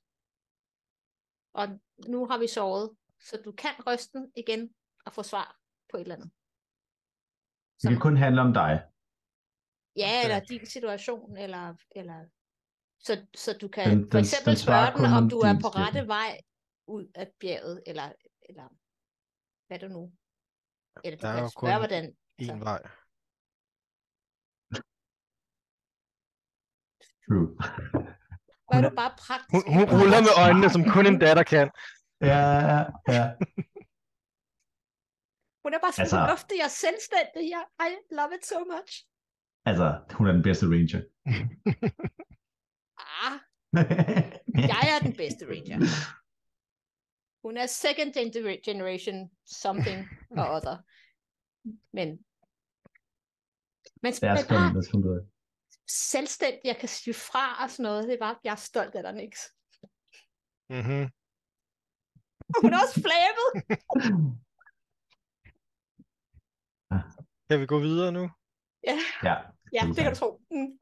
Og nu har vi sovet, så du kan ryste den igen, og få svar på et eller andet. Det kan kun handle om dig. Ja, eller din situation, eller, eller så, så du kan Den- den, for eksempel den spørge den, om om du er på rette vej ud af bjerget, eller, eller hvad du nu. Eller du Der er kan spørge, kun hvordan. En Så. vej. True. Hvor er du bare praktisk. Hun, hun ruller med øjnene, som kun en datter kan. Ja, ja, ja. Hun er bare så Altså- fornuftig og selvstændig. Jeg, I love it so much. Altså, hun er den bedste ranger. Ah, jeg er den bedste ranger. Hun er second gener- generation something or other. Men, men, Lad os men komme, bare lad os komme videre. selvstændig, jeg kan sige fra og sådan noget. Det er bare, jeg er stolt af dig, Nix. Mm-hmm. Hun er også flabet. Kan vi gå videre nu? Ja, Ja, ja det kan du tro. Mm.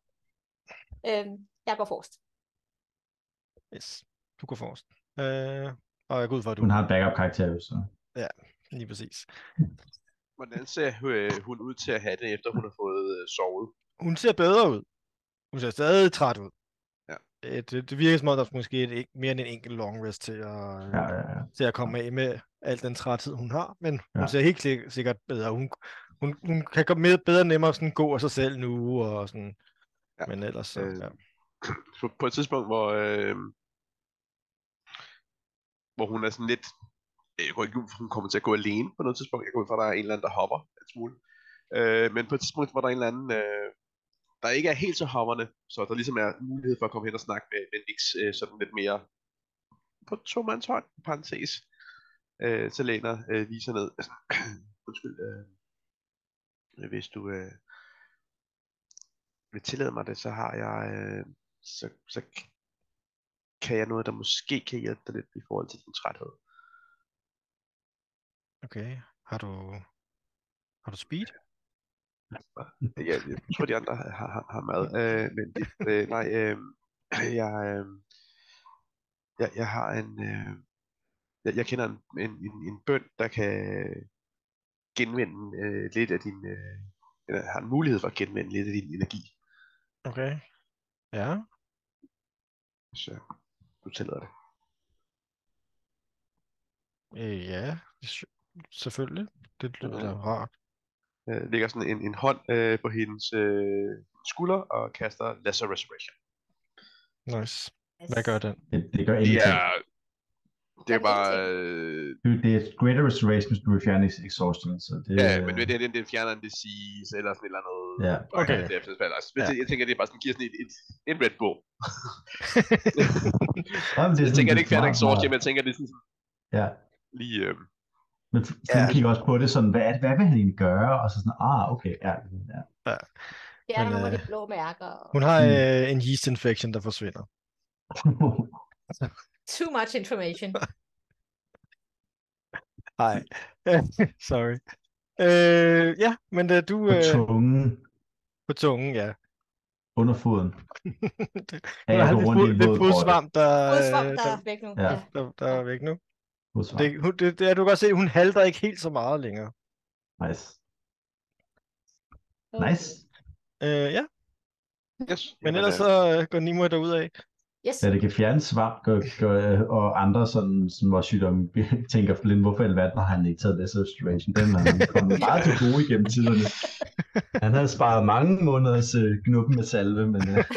Øhm, jeg går forrest. Yes. Du går forrest. Øh, og jeg går ud fra, at du... hun har en backup-karakter, så. Lige præcis. Hvordan ser øh, hun ud til at have det, efter hun har fået øh, sovet? Hun ser bedre ud. Hun ser stadig træt ud. Ja. Øh, Det, det virker som om, der er måske et, ikke- mere end en enkelt long rest til at, Ja, ja, ja. til at komme af med al den træthed, hun har. Men hun Ja. ser helt sik- sikkert bedre. Hun, hun, hun kan komme med bedre nemmere sådan gå af sig selv nu. Og sådan. Ja. Men ellers så, Øh, ja. på, på et tidspunkt, hvor, øh, hvor hun er sådan lidt, Øh, jeg går ikke ud, fra, hun kommer til at gå alene på noget tidspunkt, jeg går ud fra, at der er en eller anden, der hopper en smule. Øh, men på et tidspunkt, hvor der er en eller anden, øh, der ikke er helt så hopperne, så der ligesom er mulighed for at komme hen og snakke med, med Nix øh, sådan lidt mere på to mands hånd, parentes, øh, så læner øh, viser ned, undskyld, øh, hvis du øh, vil tillade mig det, så har jeg, øh, så, så kan jeg noget, der måske kan hjælpe dig lidt i forhold til din træthed. Okay. Har du... Har du speed? Jeg, jeg tror, de andre har, har, har mad, øh, men det, øh, nej, øh, jeg, øh, jeg, jeg har en, øh, jeg, jeg kender en, en, en, en bøn, der kan genvinde øh, lidt af din, øh, eller har en mulighed for at genvinde lidt af din energi, Okay. Ja. øh, du tillader det. Øh, ja. Selvfølgelig. Det lyder da rart. Øh, lægger sådan en, en hånd øh, på hendes øh, skulder og kaster Lesser Resurrection. Nice. Hvad gør den? Det, det gør Det ingenting. er, det er bare, øh, Det, det er Greater Restoration, hvis du vil fjerne exhaustion. Så det, ja, men det, det, det fjerner en disease eller sådan et eller andet. Ja. Okay. Det er. Altså, Ja. ja. Jeg tænker, det er bare sådan, giver sådan et, et, en Red Bull. Ja, men det er jeg tænker, det ikke fjerner exhaustion, men jeg tænker, det er sådan Ja, lige... Øh, men f- Ja. ja. kigger også på det sådan, hvad, det- hvad vil han egentlig gøre? Og så sådan, ah, okay, ja. ja. Fjerner Men, nogle af øh, de blå mærker. Hun har Mm. øh, en yeast infection, der forsvinder. Too much information. Nej. Sorry. Øh, ja, men da du på øh, tungen, på tungen, ja. under foden. Det- Ja, Hun jeg har går lidt rundt våd grotte. fodsvamp, der, Fodsvamp, øh, der der, er væk nu. Ja. Ja. der, der er væk nu. Det, hun, det, det, du kan godt se, hun halter ikke helt så meget længere. Nice. Okay. Nice. Øh, ja, yes. men ellers øh, så øh, går Nimue derudad. Yes. Ja, det kan fjerne svamp gør, gør, og andre sådan, som var sygdomme, tænker Flynn, hvorfor i alverden har han ikke taget Lesser Restoration? Den har han kommet meget til gode igennem tiderne. Han havde sparet mange måneders øh, knuppen med salve, men øh,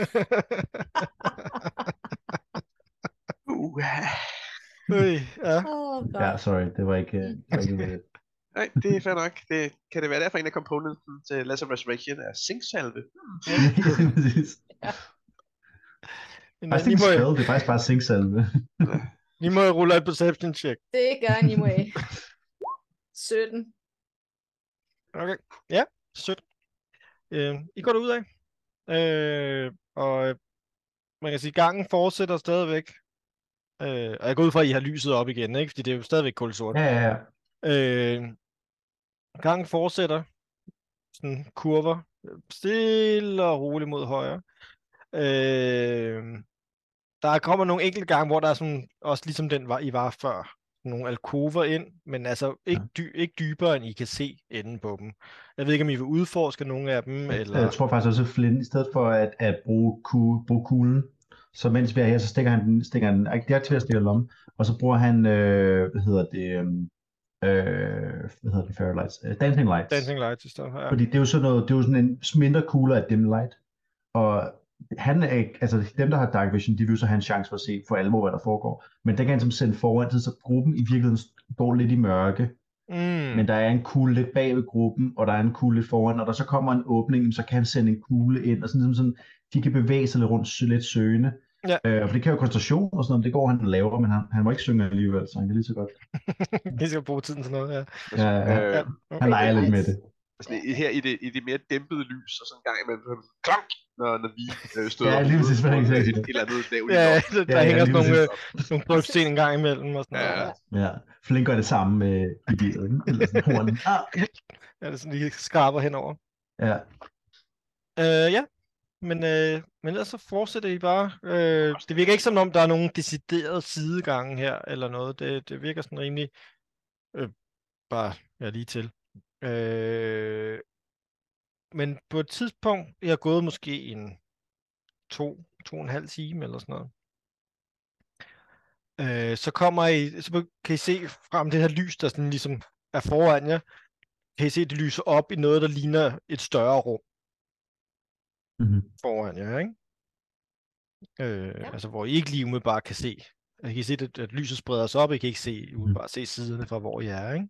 Uh, Øh, ja. Ja, sorry, det var ikke, øh, det var ikke med nej, det er fair nok. Det, kan det være derfor en af componenten til Lesser Resurrection er zinksalve? Præcis. Men, Faktisk ikke spell, det er faktisk bare zinksalve. Nimue ruller et perception check. Det gør Nimue. 17. Okay, ja, sødt. Øh, I går derudad. Øh, og man kan sige, gangen fortsætter stadigvæk. Øh, og jeg går ud fra, at I har lyset op igen, ikke? Fordi det er jo stadigvæk kulsort. Ja, ja, ja. Øh, gangen fortsætter. Sådan kurver. Stille og roligt mod højre. Øh, der kommer nogle enkelte gange, hvor der er sådan, også ligesom den var, I var før, nogle alkover ind, men altså ikke, dy, ikke dybere, end I kan se enden på dem. Jeg ved ikke, om I vil udforske nogle af dem, eller... Jeg tror faktisk også, at Flynn, i stedet for at, at bruge, ku, bruge kuglen, så mens vi er her, så stikker han den, stikker han, ikke deaktiverer stikker lommen, og så bruger han, øh, hvad hedder det, øhm, øh, hvad hedder det, fairy lights, uh, dancing lights. Dancing Lights i stedet ja. Fordi det er jo sådan noget, det er jo sådan en mindre kugle af dim light, og han er ikke, altså dem, der har dark vision, de vil så have en chance for at se for alvor, hvad der foregår. Men der kan han som sende foran, så gruppen i virkeligheden går lidt i mørke, Mm. men der er en kugle lidt bag ved gruppen, og der er en kugle lidt foran, og når der så kommer en åbning, så kan han sende en kugle ind, og sådan, sådan, sådan de kan bevæge sig lidt rundt lidt søgende. Ja. Øh, og det kan jo koncentration og sådan noget, det går han lavere, men han, han må ikke synge alligevel, så han kan lige så godt. I skal bruge tiden til noget, ja. Ja, ja. ja. Okay. Han leger lidt med det. Sådan, i- her i det, i det mere dæmpede lys, og sådan en gang imellem, sådan klank, når, når vi øh, støder Ja, lige på præcis, hvad jeg et, sagde. et, et eller andet lavt Ja, ja, der, der Ja, ja, hænger sådan lige nogle, øh, nogle drøbsten en gang imellem og sådan Ja, noget. ja. Ja, Flink gør det samme med bilen, ikke? eller sådan hornen. Ah, Ja, det er sådan lige skarper henover. ja. Øh, ja, men, øh, men ellers så fortsætter I bare. Øh, det virker ikke som om, der er nogen decideret sidegange her, eller noget. Det, det virker sådan rimelig øh, bare ja, lige til. Øh, men på et tidspunkt, jeg har gået måske en to, to og en halv time eller sådan noget. Øh, så kommer I, så kan I se frem det her lys, der sådan ligesom er foran jer. Kan I se, det lyser op i noget, der ligner et større rum Mm-hmm. foran jer, ikke? Øh, Ja. Altså, hvor I ikke lige umiddelbart kan se. I kan se, at, at lyset spreder sig op, I kan ikke se, umiddelbart se siderne fra, hvor I er, ikke?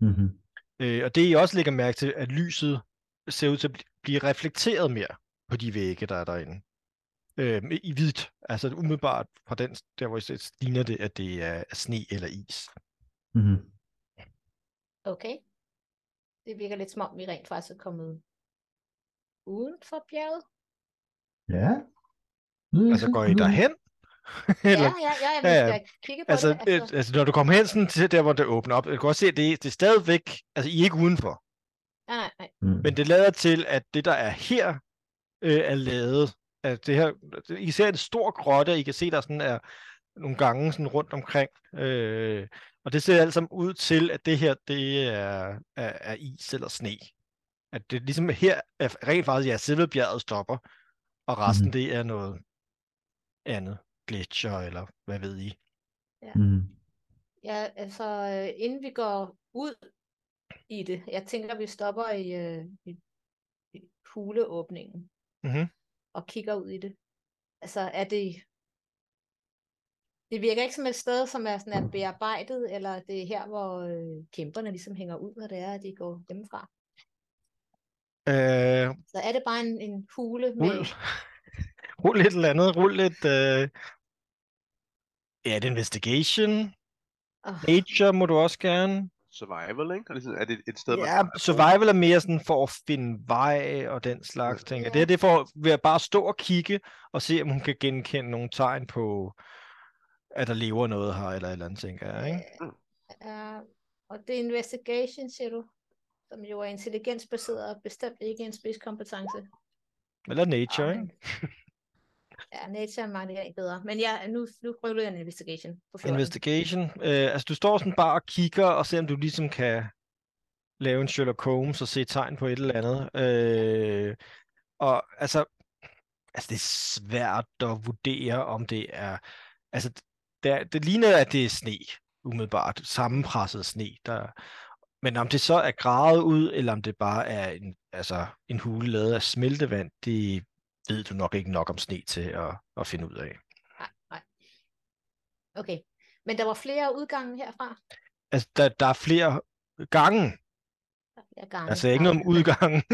Mm-hmm. Øh, og det I også lægger mærke til, at lyset ser ud til at bl- blive reflekteret mere på de vægge, der er derinde. Øh, I hvidt. Altså umiddelbart fra den, der hvor I ser, ligner det, at det er sne eller is. Mm-hmm. Okay. det virker lidt som om, vi rent faktisk er kommet uden for bjerget. Ja. Lyder Altså, går I derhen? Ja, Eller, ja, ja, ja, vi Ja, ja. kigge på altså, det. altså, altså, når du kommer hen sådan til der, hvor det åbner op, du kan også se, at det, det er stadigvæk, altså, I er ikke udenfor. nej, nej, nej. Mm. Men det lader til, at det, der er her, øh, er lavet. At det her, I ser en stor grotte, og I kan se, der sådan er nogle gange sådan rundt omkring. Øh, og det ser alt sammen ud til, at det her, det er, er, er is eller sne. At det ligesom her, er rent faktisk, ja, selve bjerget stopper, og resten, Mhm. det er noget andet. Gletscher, eller hvad ved I. Mm. Ja, altså, øh, inden vi går ud i det, jeg tænker, vi stopper i, øh, i, i huleåbningen Mhm. og kigger ud i det. Altså, er det... Det virker ikke som et sted, som er, sådan er bearbejdet, eller det er her, hvor øh, kæmperne ligesom hænger ud, når det er, at de går hjemmefra. Øh, Så er det bare en, en hule med... Rul. Rul lidt eller andet. Rul lidt... Øh... Ja, det er investigation. Oh, Nature må du også gerne. Survival, ikke? Ligesom, er det et sted, man Ja, survival er mere sådan for at finde vej og den slags ting. Ja. Det her det er for ved at bare stå og kigge og se, om hun kan genkende nogle tegn på, at der lever noget her, eller et eller andet, tænker jeg, ikke? Ja, og det er investigation, siger du, som jo er intelligensbaseret og bestemt ikke en spidskompetence. Eller nature, Ah, ikke? Ja, nature er meget ikke bedre. Men ja, nu, nu prøver jeg en investigation på 14. Investigation. Øh, altså, du står sådan bare og kigger og ser, om du ligesom kan lave en Sherlock Holmes og se tegn på et eller andet. Øh, og altså, altså, det er svært at vurdere, om det er... Altså, det, det ligner, at det er sne, umiddelbart. Sammenpresset sne. Der, men om det så er gravet ud, eller om det bare er en, altså, en hule lavet af smeltevand, det ved du nok ikke nok om sne til at, at finde ud af. Nej, nej. Okay. Men der var flere udgange herfra? Altså, der, der er flere gange. Der er flere gange. Altså, ikke noget om udgangen.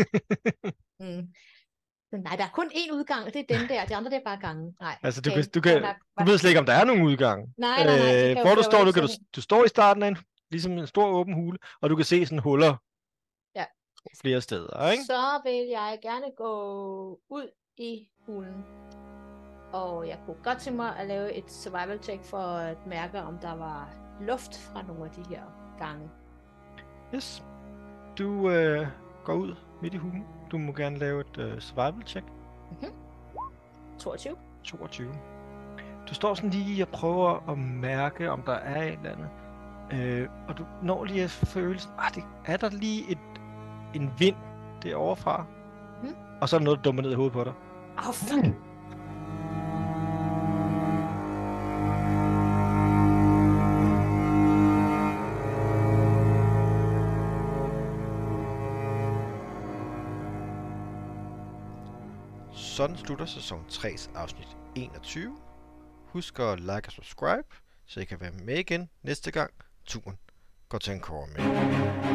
Mm. Men Nej, der er kun én udgang, og det er den der. De andre, det er bare gange. Nej, Altså, du okay. kan- du kan- du ved slet ikke, om der er nogen udgang. Nej, nej, nej. Øh, hvor du står, du, kan du, du står i starten af en, ligesom en stor åben hule, og du kan se sådan huller Ja. flere steder, ikke? Så vil jeg gerne gå ud i hulen. Og jeg kunne godt tænke mig at lave et survival check for at mærke, om der var luft fra nogle af de her gange. Yes. Du øh, går ud midt i hulen. Du må gerne lave et øh, survival check. 22. 22. Du står sådan lige og prøver at mærke, om der er et eller andet. Øh, og du når lige at føle, ah, det, er der lige et, en vind derovre fra? Og så er der noget, der dummer ned i hovedet på dig. Åh, oh, fuck. Sådan slutter sæson 3's afsnit 21. Husk at like og subscribe, så I kan være med igen næste gang turen går til en kåre med.